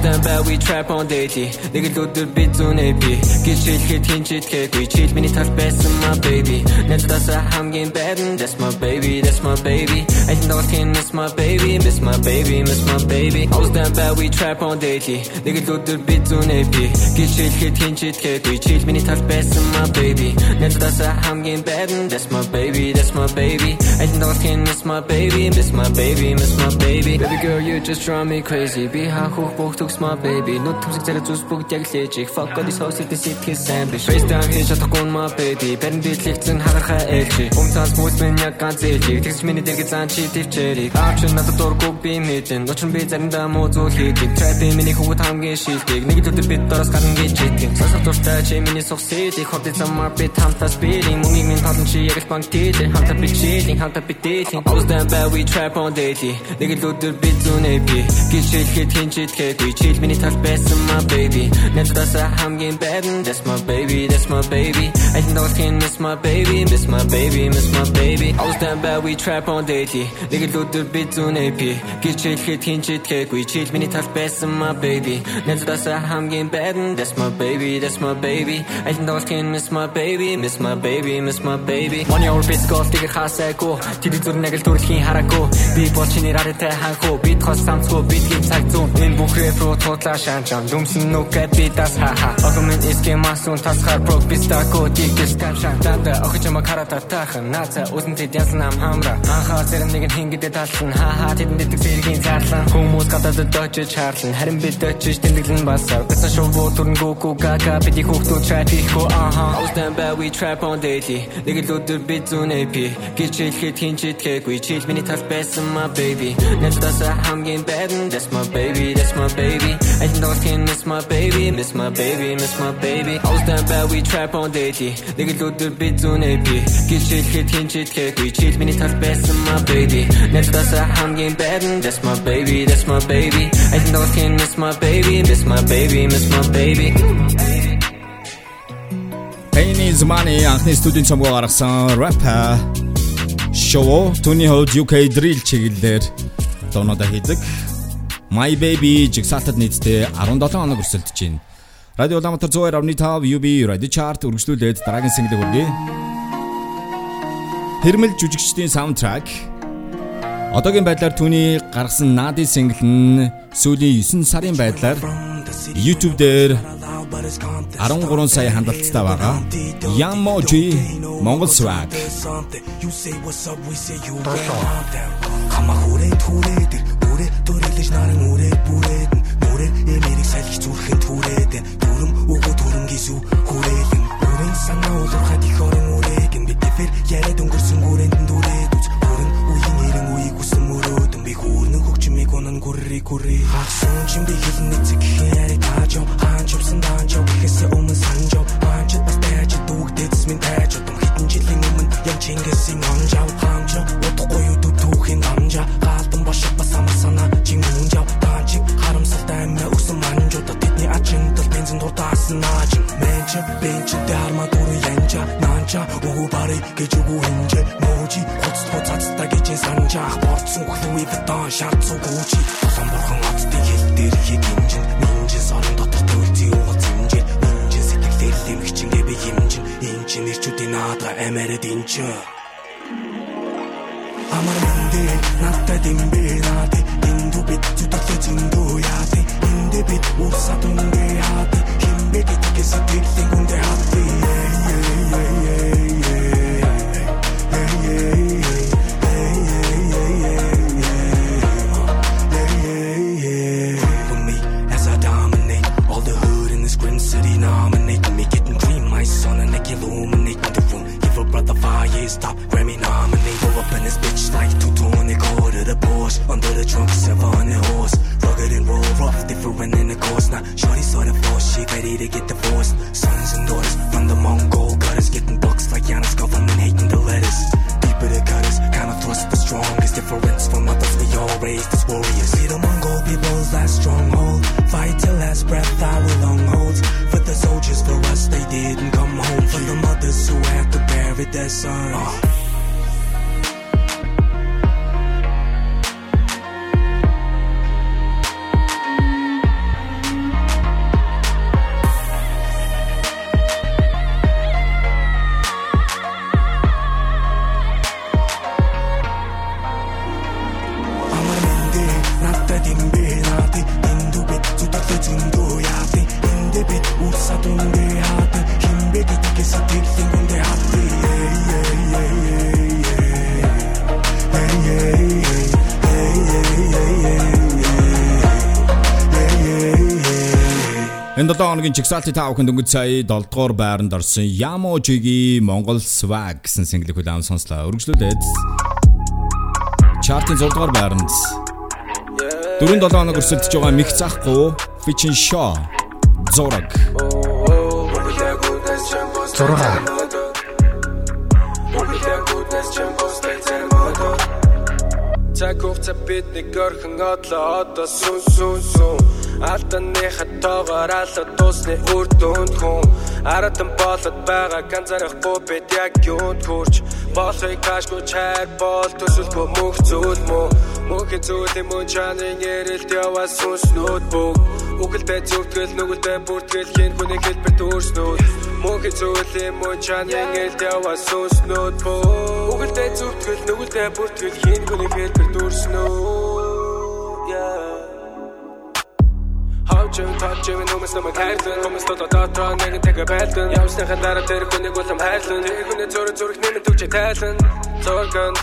Speaker 19: I was down bad we trap on daily Нэг л өдөр би зүүнээ би Гэж хэлэхэд хинч итгэхгүй Чил миний тал байсан my baby. Найздаас хамгийн бэдэн That's my baby, that's my baby. Айлын дагалтын miss my baby. Miss my baby, miss my baby. I was down bad we trap on daily Нэг л өдөр би зүүнээ би Гэж хэлэхэд хинч итгэхгүй Чил миний тал байсан my baby. Найздаас хамгийн бэдэн That's my baby, that's my baby. Айлын дагалтын miss my baby. Miss my baby, miss my baby. Baby girl you just drive me crazy. Би хаахух бүх төгс my baby. Нүд төмсөг зэрэг зүс бүгд яг лээж их Fuck all these hoes ихтэй сэтгэл сайн биш FaceTime хийж чадахгүй my baby. Бэрэн дэтлэгцэн хагархаа ээлжи Хүн цаас бүс минь яг ганц ээлжи Тэгс миний дэрэг зан чи төвчээрийг Авч надад дурггүй би мэдэн Учир нь би заримдаа муу зүйл хийдэг Trap миний хөвгөт хамгийн шилдэг Нэг л өдөр бид дороос гарна гэж итгэн Сонсох дуртай чи миний сох сэлийг Хот замаар би хамтаа спилинг Мөнгийг минь толон чи яг л банк тэлээ Хамтаа би chilling хамтаа би I was down bad we trap on daily Нэг л өдөр би зүүнээ би Гэж хэлэхэд хин ч итгэхгүй Жишээл миний тал байсан my baby. Найздаасаа хамгийн байдэн That's my baby, that's my baby. Айлын тоглохын miss my baby Miss my baby, miss my baby. I was down bad, we trap on daily Нэг л өдөр би зүүн AP Гэж хэлэхэд хин ч итгээгүй Чил миний тал байсан my baby. Найздаасаа хамгийн байдэн That's my baby, that's my baby. Айлын тоглохын miss my baby Miss my baby, miss my baby. Money over physical тийг хасаагүй Тэр зүр нэг л төрөлхийн хараагүй Би бол чиний радиотай ханхуу Бид хос самцгүй бидний цаг зүүн Энэ бүх рэп руу тудлаа шанчан Дүмсэн нүгэ би дас ха ха. Огмэн эске масун тасхар прог бистако Дикэс камшан Данда охиж ама карата тахан Наца үзэнтэй янсан ам хамра Анхаа зэрэг нэг нь хингэдэ талсан Ха ха. Тэдэнд дэдэг зэргийн зарлан Хүмүүс гадаад дочиж хаарлан Харин бид дочиж тэмдэглэн басар. Бэсэн шоу түрн гуку гага Бидний хүүхдүүд trap хийхүү аха. I was down bad we trap on daily Нэг л өдөр бид зүүн AP Гэж хэлэхэд хин ч итгээгүй Чил. Миний тал байсан my baby Найздаасаа хамгийн байдэн That's my baby, that's my baby Айлын тоглохын miss my baby Miss my baby, miss my baby. I was down bad we trap on daily Нэг л өдөр бид зүүн AP Гэж хэлэхэд хин ч итгээгүй Чил миний тал байсан my baby. Найздаасаа хамгийн байдэн That's my baby, that's my baby. Айлын тоглохын miss my baby Miss my baby, miss my baby.
Speaker 3: Pain is money анхны студийн цомгоо гаргасан rapper. Шоу түүний хувьд UK drill чиглэлээр дуунуудаа хийдэг. My Baby жигсаалтад нийтдээ 17 хоног өрсөлдөж байна. Радио Улаанбаатар 102.5 UB Radio Chart үргэлжлүүлээд дараагийн single хүргэе. Хэрмэл жүжигчдийн саундтрак Одоогийн байдлаар түүний гаргасан Nadi single нь сүүлийн 9 сарын байдлаар YouTube дээр 13 сая хандлттай байгаа. Yamoji Монгол swag.
Speaker 20: Хамаа хүрээ түрээд бүрээ төрөлж наран үрээд бүрээд бүрээ эмэрийг салхи зүрхэн түрээд дүрм өгөө дүрм гисүү хүрээлэн бүрэн санаа улуурхад их орон үрэг бид дэфэр яриад өнгөрсөн хүрээнд дүрээд үз. Бүрэн үеийн нэрэн үеийг үсэн мөрөөдөн би хүүрнэн хөгжмийг унан гүрри гүрри хагсан чин би хэлнэ зэг яри таажо. Хаан чувсан даанчо гэхээс өмнө санжо хаанчд бас тайж дүүгдэц минь тайж том хитэн жилийн өмнө ян чингэсийн онжав хаамжо удахгүй юу түүхийн амжа гаалтан бошиг бас амсана чингүнжав таачиг харамсалтай амиа өсөн манжууд тэдний ачин тал бензин дуртаасан нааж мэнч бенч даарма дүр янжа наанча өгөө барыг гэж өгөө хинжэ можи хоцтой цацтай гэж санжаах борцсон хөлөө бетон шарт цугуучи сон борхон атдын хэл дээр хийг инжин минжин сорон дотор төлзий уул зинжэ минжин сэтгэлээр лимгчин дэбэ химжин инжин ирчүүдийн наадга амарад инжин Nate, natte timbe nate, bit jutakte chindu yate, hinde bit ursa tunge hate, himbe git ke satir lingunde
Speaker 3: hate. Yeah. Хоногийн чигсалтын тав хүнд өнгөц сая 7 дугаар байранд орсон Yamoji-гийн Монгол Swag гэсэн single хүлээн сонслоо. Өргөжлүүлээд Чартын 6 дугаар байранд 4-7 хоног өрсөлдөж байгаа Мих захгүй Fitchin Shaw Зорог
Speaker 8: 6
Speaker 21: Цаг хугацаа бидний горхон одлоо одоо сүн сүн сүн. Алданы хатоогоор алга дуусны үр дүнд хүн. Аратан болоод байгаа ганцаарахгүй бид яг юунд хүрч? Болохыг таашгүй чайр бол төсөлгүй мөнх зүйл мөн. Мөнхийн зүйлийн мөн чанын ярилт яваа сүнснүүд бүг Үгэлдээ зүртгэл нүгэлдээ бүртгэл хийн хүний хэлбэр төрснүүд Мөнхийн зүйлийн мөн чанын ярилт яваа сүнснүүд бүг Үгэлдээ зүртгэл нүгэлдээ бүртгэл хийн хүний хэлбэр төрснүүд Хавчэн тачэн хүмүүс намайг хайрлан хүмүүс дотоо дотоо нэгэн тэгээ байлдан явсныхаа дараа тэр хүнийг болом хайрлан тэр хүний зураг зураг нэмэн төвчэй тайлан зурган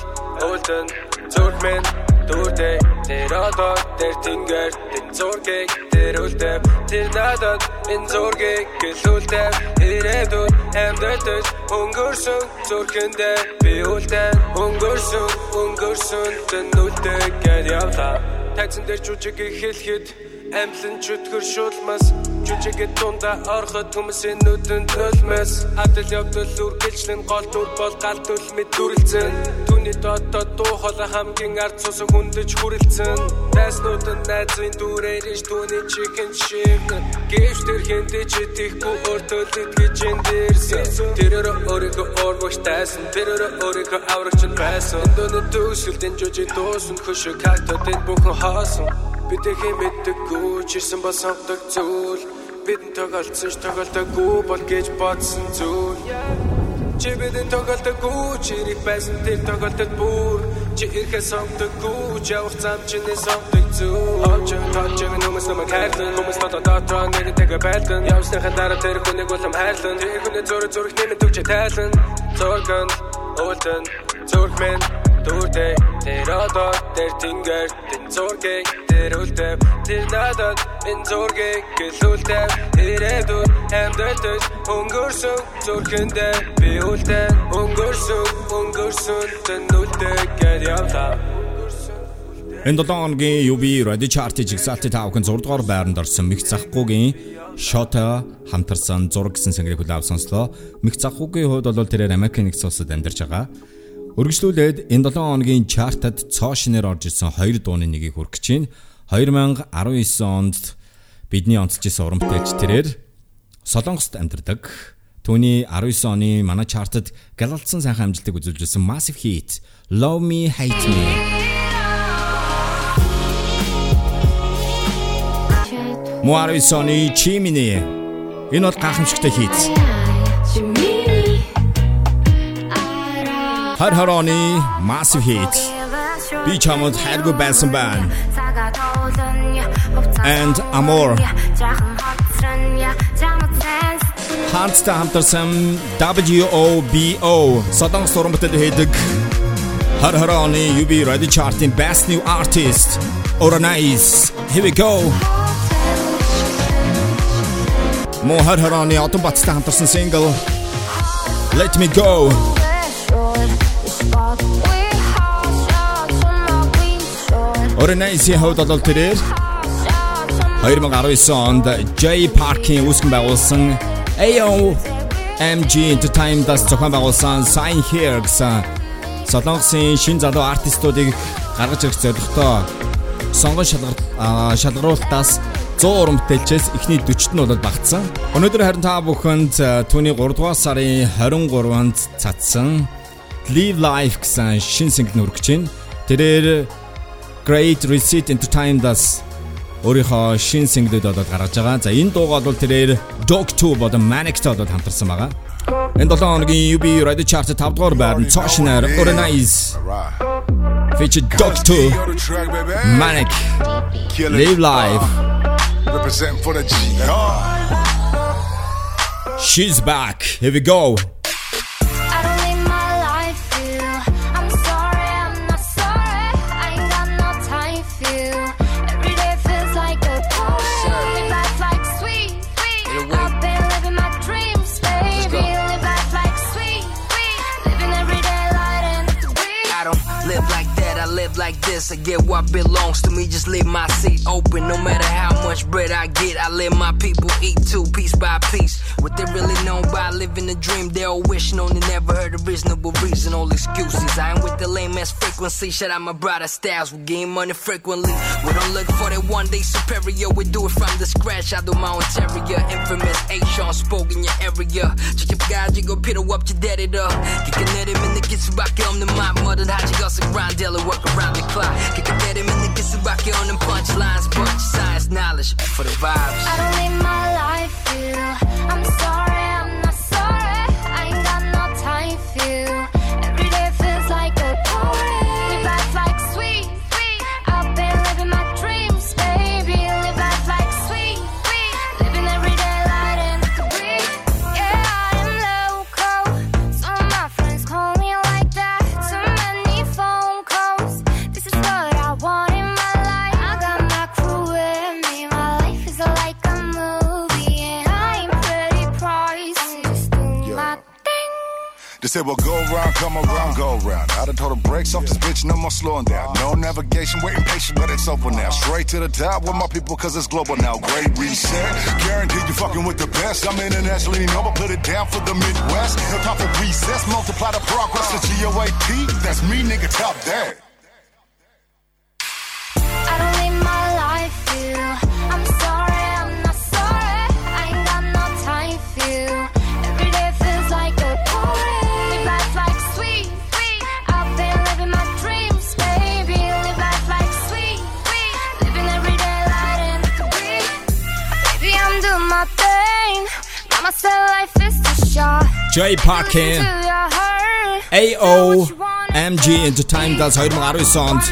Speaker 21: уулдан зургмэн дүүртэй тэр одоо тэр тэнгэр тэр зургийг тэр үлдэв тэр надад энэ зургийг гэлүүлдэв ирээдүйд амьдэрдэж өнгөрсөн зурхэндээ би үлдэн өнгөрсөн өнгөрсөн тэн үлдэг гэж явлаа тайцсан дээр жүжиг хэлэхэд Амлан чөтгөр шулмас. Жүжигэд дунда ороход хүмүүсийн нүдэнд нөлмэс адил явдал үргэлжлэн гол дүр бол гал төлмөд дүрлцэн түүний дотоод дуу хоолой хамгийн ард цус хүндэж хүрэлцэн. Дайснууд нь найзын дүрээр иш түүний чихэн шиг гэвч тэр хинтэй ч итгэхгүй өөртөө гэж эндэрсэн. Тэрээр өөрийгөө орвогч тайсан. Тэрээр өөрийгөө аврагч байсан. Дөөний төгсөлтэн жүжиг дуусан хөшөө картотын бүхэн хоосон Бидэхи мэддэггүй чирсэн ба сонгодог зүйл. Бидэн тоглолцсон ш тоглолтоггүй бол гэж бодсон зүйл. Чи бидэн тоглолтоггүй чирийг байсан тэр тоглолтод бүр. Чи ирэхээ сонгодоггүй ч явах зам чиний сонгодог зүйл. Очон точон хүмүүс намайг хайрлан Хүмүүс дотоо дотроо нэгэн тэгээ байлдан Явсныхаа дараа тэр хүнийг болом хайрлан. Тэр хүний зураг зураг нэмэн төвчэй тайлан. Зурган, уулдан, зургмэн Дүртэй тэр одоо тэр тэнгэр тэн зургийг тэр үлдэв тэр надад энэ зургийг гэлүүлдэв ирээдүйд амьдэрдэж өнгөрсөн зурхэндээ би үлдэн өнгөрсөн өнгөрсөн үлдэг гэж явлаа
Speaker 3: Энэ 7 хоногийн UB Radio Chart-ийг жигсаалтын 5 хүн 6 дугаар байранд орсон Мих Захгүйгийн Shota хамтарсан зураг гэсэн сэнгэрийг хүлээв сонслоо. Мих Захгүйгийн хувьд бол тэрээр Америк нэгдсэн улсад амьдарч байгаа. Үргэлжлүүлээд энэ 7 хоногийн чартад цоо шинээр орж ирсэн 2 дууны нэгийг хүргэж чинь 2019 онд бидний онцлж исэн бүтээлч тэрээр Солонгост амьдардаг. Түүний 19 оны манай чартад галалтсан сайхан амжилтыг үзүүлжсэн Massive Hit Love Me Hate Me Муари сони чимини энэ бол гахамшигтай хийц. Хар хароны massive hit. Би чамд хайргүй байсан байна. And Amor. Хантста хамтарсан WOBO садан сурамтай хийдэг Хар хароны UB Radio Chart-ийн Best New Artist Oranice. Here we go. Мохар харааны одон бацтай хамтарсан single Let me go Орнайси хавд бол тэрээр 2019 онд J Park-ийн үүсгэн байгуулсан AO MG Entertainment-аас зохион байгуулсан Sign Here гэсэн Солонгосын шин залуу артистуудыг гаргаж ирэх зорилготой сонгон шалгаруултаас 100 уран бүтээлчээс эхний 40-т нь бол багтсан. Өнөөдөр харин та бүхэнд түүний 3 дугаар сарын 23-нд цацсан Live Life гэсэн шин single нүргэж байна. Тэрээр Great Reset Entertainment-аас өөрийнхөө шин single-д болоод гаргаж байгаа. За энэ дууга бол тэрээр Dog 2 болон Manic-тэй болоод хамтарсан байгаа. Энэ 7 хоногийн UB Radio Chart 5 дугаар байранд цаашнаар Organize featured Dog 2 Manic Live Live
Speaker 22: Representing for the G.
Speaker 3: She's back. Here we go.
Speaker 23: I get what belongs to me. Just leave my seat open. No matter how much bread I get, I let my people eat too, piece by piece. What they really know by living a dream, they all wishing on. They never heard a reasonable reason, all excuses. I ain't with the lame ass frequency. Shut out my brother styles. We gain money frequently. We don't look for that one day superior. We do it from the scratch. I do my own interior. Infamous H Sean spoke in your area. Chicken guys, you go pitter up your daddy up. Kicking at him in the kitchen back on the my mother. How'd you go grind daily work around the clock? punchlines, size knowledge for the vibes.
Speaker 4: I don't need my life. I'm sorry.
Speaker 22: They said, well, go round, come around, go round. I done told the brakes off this bitch, no more slowing down. No navigation, waiting patient, but it's over now. Straight to the top with my people, cause it's global now. Great reset, guaranteed you fucking with the best. I'm internationally known, but put it down for the Midwest. No time for recess, multiply the progress. The GOAT, that's me, nigga, top that.
Speaker 3: Jay
Speaker 4: heart.
Speaker 3: AO MG Entertainment-аас 2019 онд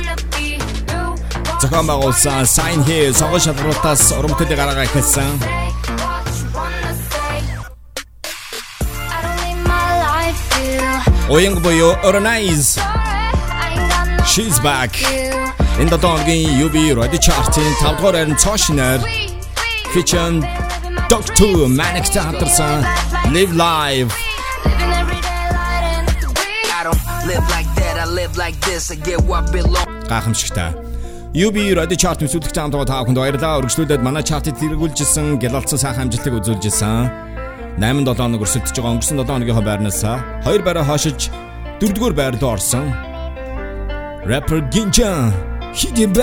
Speaker 3: зохион байгуулсан Sign Here сонгон шалгуулалтаас уран бүтээлийг гаргаа эхэлсэн. Уянг буюу Organize. She's back. Энэ дотоогийн UB Radio Chart-ын 5 дугаар байрны цоошноор featuring Dr. Manic хамтарсан Live Live гайхамшигтай. UB Radio Chart нөхцөлөх цаан тоо та бүхэнд баярлалаа. Өргөжлүүлээд манай чартыг тэргүүлжсэн, гялалцсан сайхан амжилтыг үзүүлжсэн. 8 7 хоног өрсөлдөж байгаа өнгөрсөн 7 хоногийн байрнаас 2 байраа хашиж 4-р байр руу орсон. Rapper Ginjan хидэн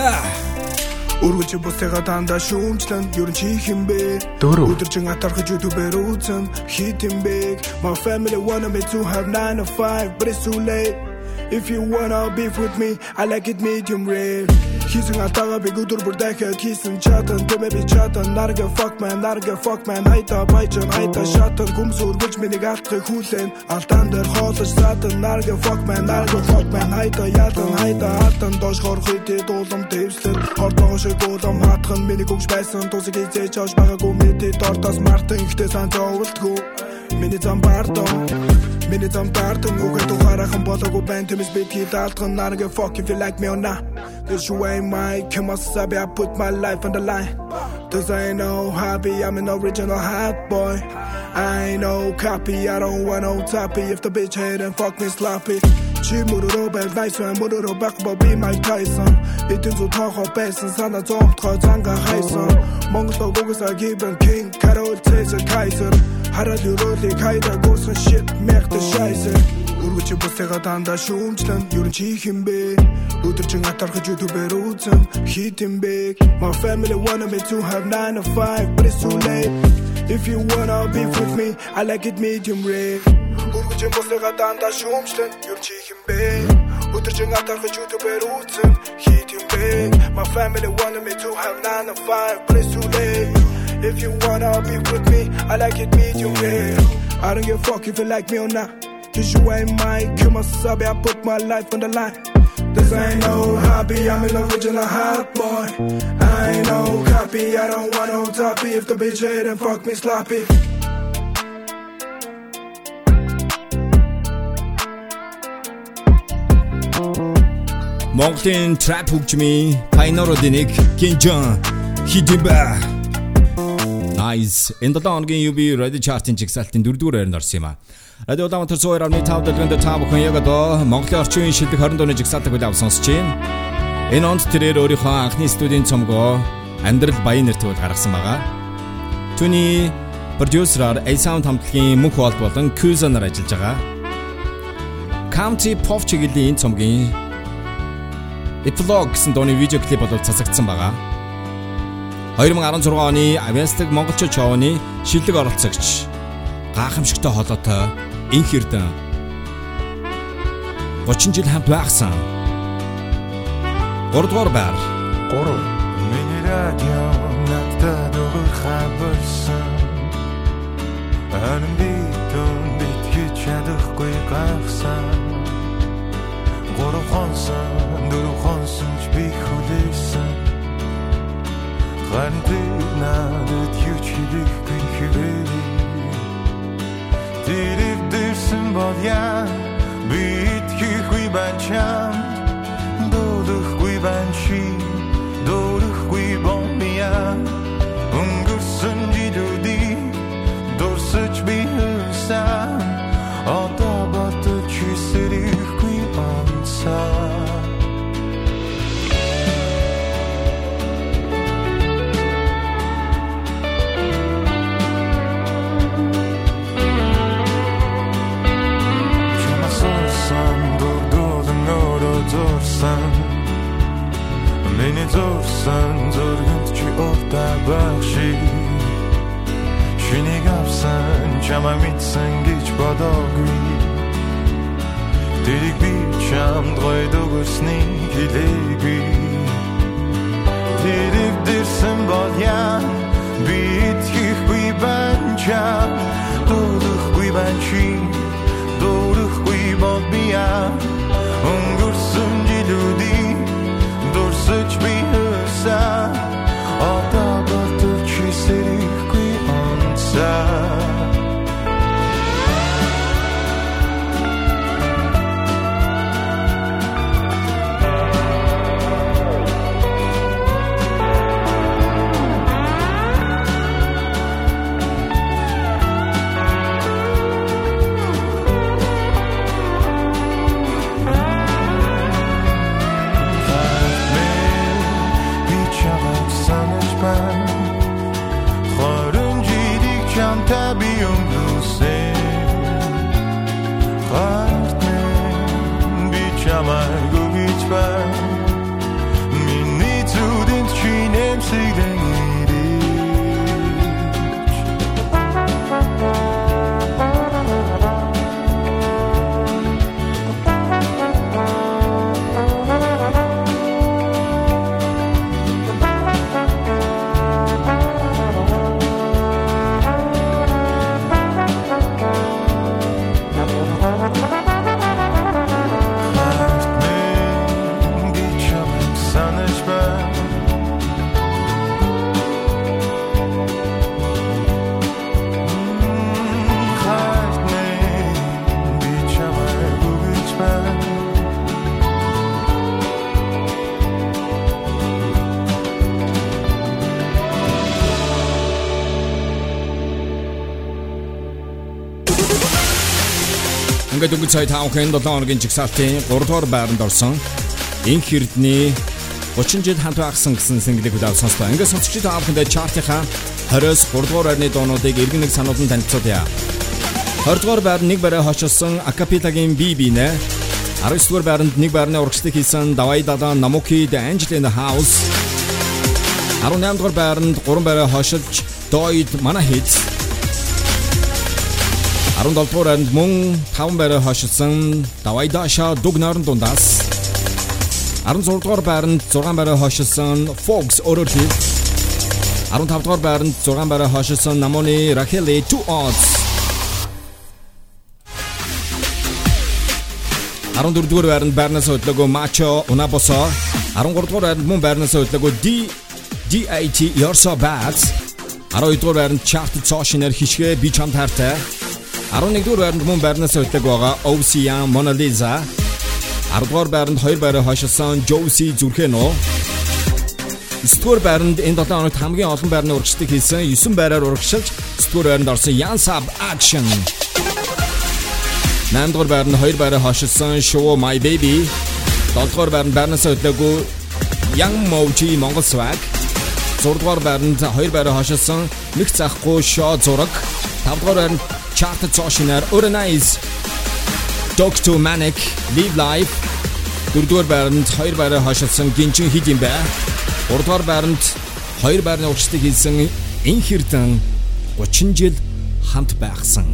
Speaker 3: ба.
Speaker 24: Өргөж бусдыгаа дандаа шүүмжлэн Ер нь чи химбэ. Өдөржин атархаж YouTube-ээр үзэн Хитэн бэг My family wanted me to have 9 to 5 But it's too late If you wanna beef with me I like it medium rare. Хийсэн атаага би өдөр бүр дахиад хийсэн чатан. Тэмээ би чатан. Нарга fuck man Нарга fuck man. Хайта байжан Хайта шатан. Гүмс үргэлж минийг алдахыг хүлэн. Алтан дээр хоолож садан Нарга fuck man Нарга fuck man. Хайта ядан Хайта алтан. Доош хорох үедээ дуулам дэвслэн Хордоо шиг уулам хатхан Миний гүгш байсан Тусаг хизээж хоош байгаагүй Мэдэд ортоос мартан. Ихтэй сан зовлтгүй Миний зам Minute I'm tartan Ook uit de gaan botten go you Tim is big hit altran Narga fuck if you like me or not. This you ain't mine Kim wasabi I put my life on the line. I ain't no hobby I'm an original hot boy. I ain't no copy I don't want no toppy. If the bitch hate and fuck me sloppy. Чи мөрөөрөө байл nice man мөрөөрөө байхгүй би Mike Tyson. Эдэн зү тоохоо байсан санаа зомтгоо занга хайсан. Монгол угсаа given king Carol Caesar Kaiser. Хараад өрөөлийг хайда гуйсан shit мэрхтэ шайсэ Өргөч бусдыгаа дандаа шүүмжлэн Ер нь чи химбэ Өдөржин атархаж YouTube-ээр үзэн Хитэн бэг My family wanted me to have 9 to 5 But it's too late. If you wanna beef with me I like it medium rare Өргөч бусдыгаа дандаа шүүмжлэн Ер нь чи химбэ Өдөржин атархаж YouTube-ээр үзэн Хитэн бэг My family wanted me to have 9 to 5 But it's too late If you wanna beef with me I like it medium rare I don't give a fuck if you like me or not Cause you ain't mine, kill my subby, I put my life on the line. This ain't no hobby, I'm an original hot boy. I ain't no copy, I don't want no toppy. If the bitch hate and fuck me sloppy.
Speaker 3: Монголын trap хөгжмийн Ginjan хидэн ба. Nice. Энэ 7 хоногийн UB Radio Chart-ын жигсаалтын 4-р байранд орсон юм а. Радио Улаанбаатар 102.5 дэлгэнд та бүхэн яг одоо Монголын орчин үеийн шилдэг 20 дууны жигсаалтыг хүлээв сонсож байна. Энэ онд тэрээр өөрийнхөө анхны студийн цомгоо Амьдрал Баян нэртэйг гаргасан байгаа. Түүний продюсераар A-Sound хамтлагийн мөнх хоолт болон Kuzan-аар ажиллаж байгаа. County Pop чиглэлийн энэ цомгийн Epilogue гэсэн дууны видео клип болов цацагдсан байгаа. 2016 оны Avestig монголчууд шоуны шилдэг оролцогч гайхамшигтай холоотой Инх Эрдэн. 30 жил хамт байхсан. 3 дугаар байр.
Speaker 15: 3 Миний радио надад өгөх хабарсан Харин би тун битгэж чадахгүй гахсан Гурав хонсон, дөрөв хонсон ч би хүлээсэн. Харин би надад юу ч хийхгүй хэвээр. Тэрэг дэрсэн бол яа би итгэхгүй байна чамд Дуулахгүй байна чи Дуулахгүй бомбия. Өнгөрсөн Миний зурсан зурганд чи уртаа байх шиг Шинийг авсан чамаа мэдсэн гэж бодоогүй. Тэрийг би чамд гойд өгөрснийг хэлээгүй. Тэрийг дэрсэн бол яа Би итгэхгүй байна чам. Дуулахгүй байна чи Дуулахгүй бол би яа Өнгөрсөн жилүүдийг Дурсаж би sun.
Speaker 3: Ингээд өнгөц сая таахын 7 хоногийн жигсаалтын 3 дугаар байранд орсон Инх Эрдний 30 жил хамт байгсан гэсэн single-ийг хүлээв сонслоо. Ингээд сонсогчид таахынд чартынхаа 20-с 3 дугаар байрны доонуудыг иргэн нэг сануулсан танилцуулъя. 20 дугаар байр нэг барай хошилсон Акапитагийн BB нэ 19 дугаар байранд нэг байрны урагшлыг хийсэн Давай Дада Намуки The Angel in the House 18 дугаар байранд 3 барай хошилж Doid Mana Hits 17 дугаар байранд мөн 5 байраа хошилсон Давай Даша Дуг нойрон дундаас. 16 дугаар байранд 6 байраа хошилсон Fox Ororhit 15 дугаар байранд 6 байраа хошилсон Namoni Racheli Two Odds. 14 дугаар байранд байрнаас хөдлөгөө Macho Unaboso. 13 дугаар байранд мөн байрнаас хөдлөгөө D DAT You're So Bad. 12 дугаар байранд chart цоошинер хишгээ би чамд хайртай 11 дугаар байранд мөн байрнаас хөдлөг байгаа Ocean Mona Lisa. 10 дугаар байранд 2 байраа хойшилсан Josie Зүрхэнө 9 дугаар байранд энэ 7 хоногт хамгийн олон байрны урагшлыг хийсэн 9 байраар урагшилж 9 дугаар байранд орсон Yansab Action. 8 дугаар байранд 2 байраа хойшилсан Show My Baby. 7 дугаар байранд байрнаас хөдлөөгүй Young Moji Монгол swag. 6 дугаар байранд 2 байраа хашилсан нэг захгүй шоо зураг. 5 дугаар байранд chart цоошинаар Uranize Dr. Manic Live 4 дугаар байранд 2 байраа хашилсан гинжин хит юм бай 3 дугаар байранд 2 байрны урагшлыг хийсэн Инхэрдэн 30 жил хамт байхсан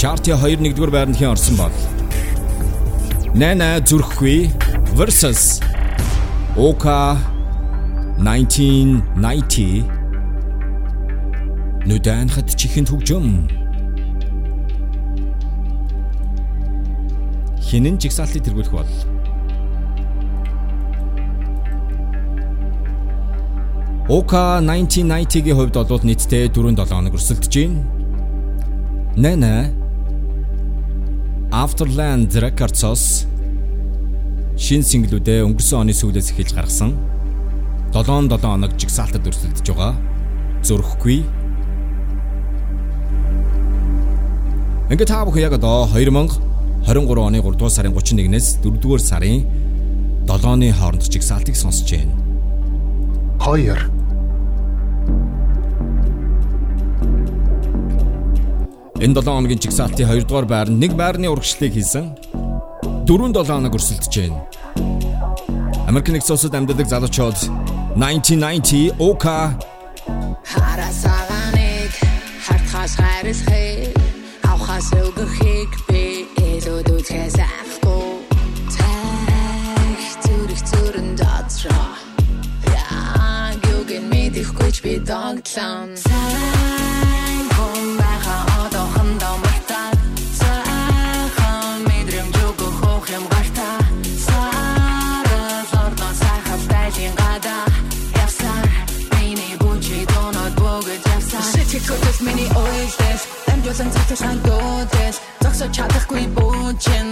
Speaker 3: Чарти 2-1-р байранд хэн орсон бол? Нана зүрхгүй versus Oka 1990 Нүдэн хат чихэн төгжөм Хинэн жигсаалтыг тэргүүлэх бол Ока 1990-гийн хувьд бол нийтдээ 4-7 хоног өрсөлдөж байна. Нана Afterland Records шин синглүүдээ өнгөрсөн оны сүүлээс эхэлж гаргасан 7-7 хоног жигсаалтад өрсөлдөж байгаа. Зөрөхгүй. Ингээд та бүхэн яг одоо 2023 оны 3 дугаар сарын 31-ээс 4 дугаар сарын 7-ны хооронд жигсаалтыг сонсож байна.
Speaker 8: 2
Speaker 3: Энэ 7 хоногийн жигсаалтын 2 дугаар байранд нэг байрны урагшлыг хийсэн 4-7 хоног өрсөлдөж байна. Америк нэгдсэн улсад амьдардаг залуучууд 1990 Ока
Speaker 25: Харасаганыг хартхаас хайрлахыг авхаас өгөхийг би элүүд үзхээс ахгүй Тэх зүрх зүрэн дотроо. Яг юуген мэдэхгүй ч би догтлон. Сайн ойлдес Дамжуулан цагтаа сандуудес Зогсож чадахгүй бүжин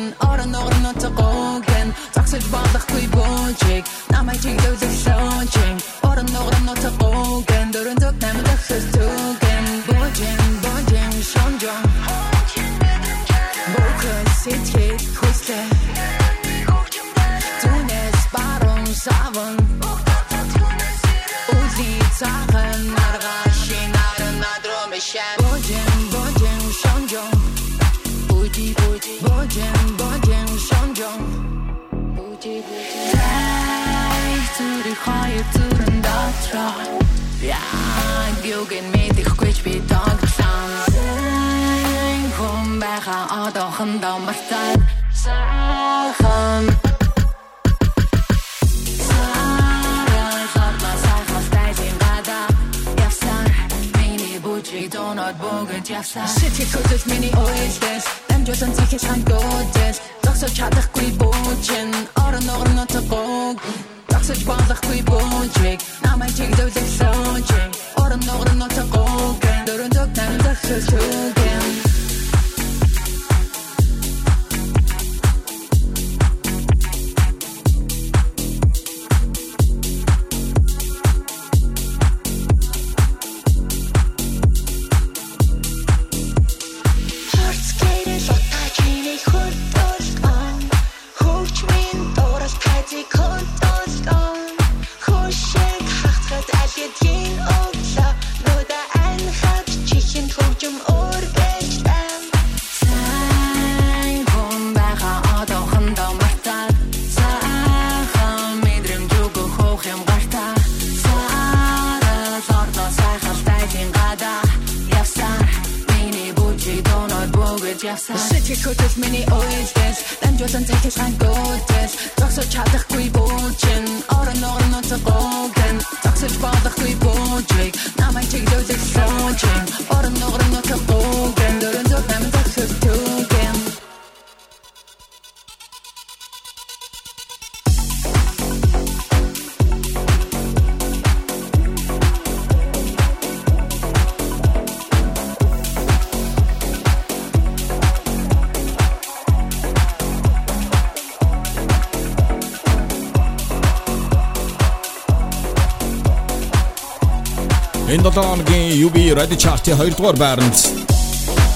Speaker 4: 7 оны UB Radio Chart-ийн 2 дугаар байранд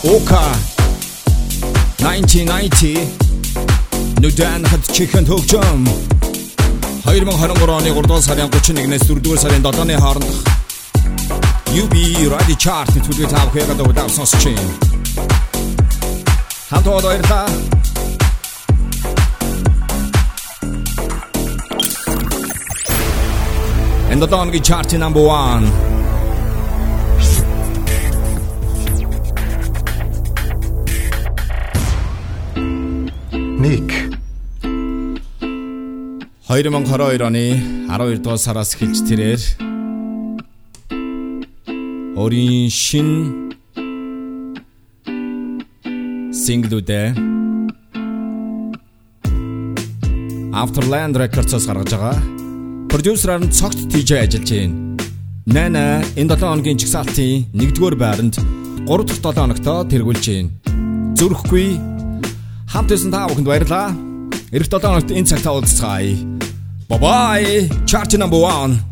Speaker 4: OK 1990 Нүдэн хат чихэн хөгжим 2023 оны 3 дугаар сарын 31-ээс 4 дугаар сарын 7-ны хоорондох UB Radio Chart-ийн төлөө таах хэрэгтэй гэдэг сонсч байна. Хамтдаа баярлалаа. And the Donkey Chart number one.
Speaker 2: Ник
Speaker 4: 2022 оны 12 дугаар сараас эхэлж тэрээр өөрийн шин синглүүдээ Afterland Records-ос гаргаж байгаа. Продюсераар нь цогт DJ ажиллаж байна. Нана энэ 7 хоногийн чигсалтын 1-р байранд 3 дахь 7 хоногтоо тэргүүлж байна. Зүрхгүй хамт исэн та бүхэнд баярлалаа. Эх 7 хоногт энэ цагтаа уулзцгаая. Bye bye. Chart number 1.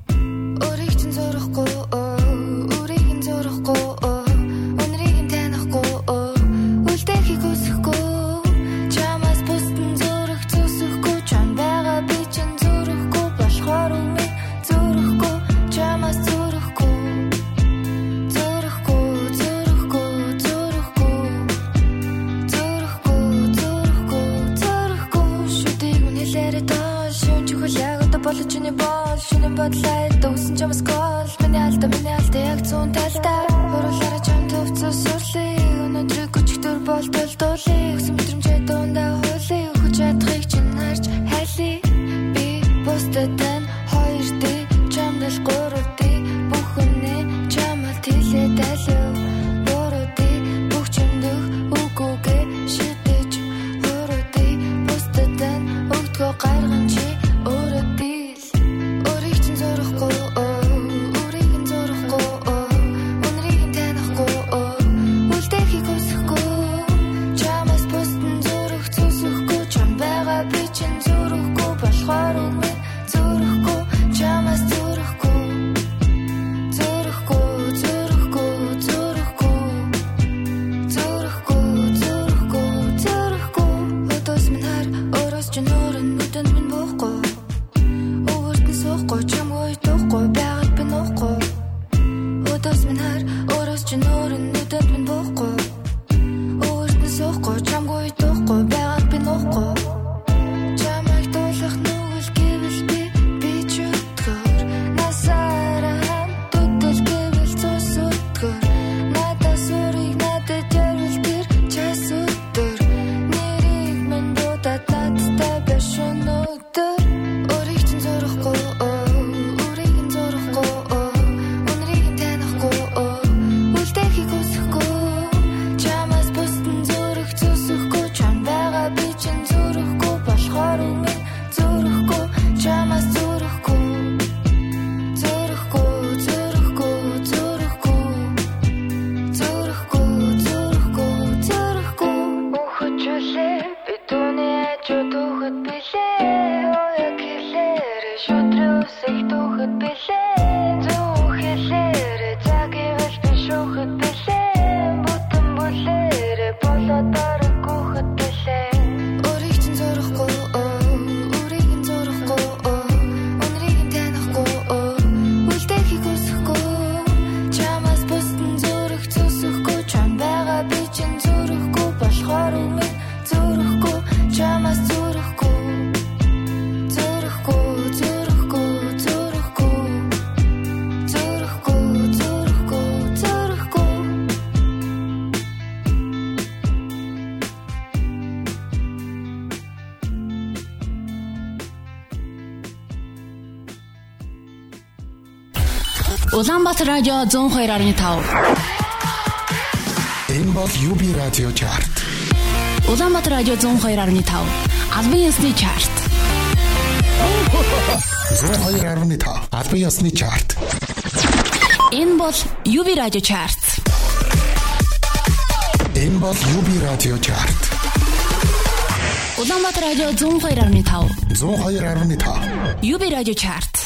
Speaker 1: Улаанбаатар радио 102.5.
Speaker 2: Энэ бол UB радио чарт.
Speaker 1: Улаанбаатар радио 102.5. Албан ёсны чарт.
Speaker 2: 102.5. Албан ёсны чарт.
Speaker 1: Энэ бол UB радио чарт.
Speaker 2: Энэ бол UB радио чарт.
Speaker 1: Улаанбаатар радио 102.5.
Speaker 2: 102.5.
Speaker 1: UB радио чарт.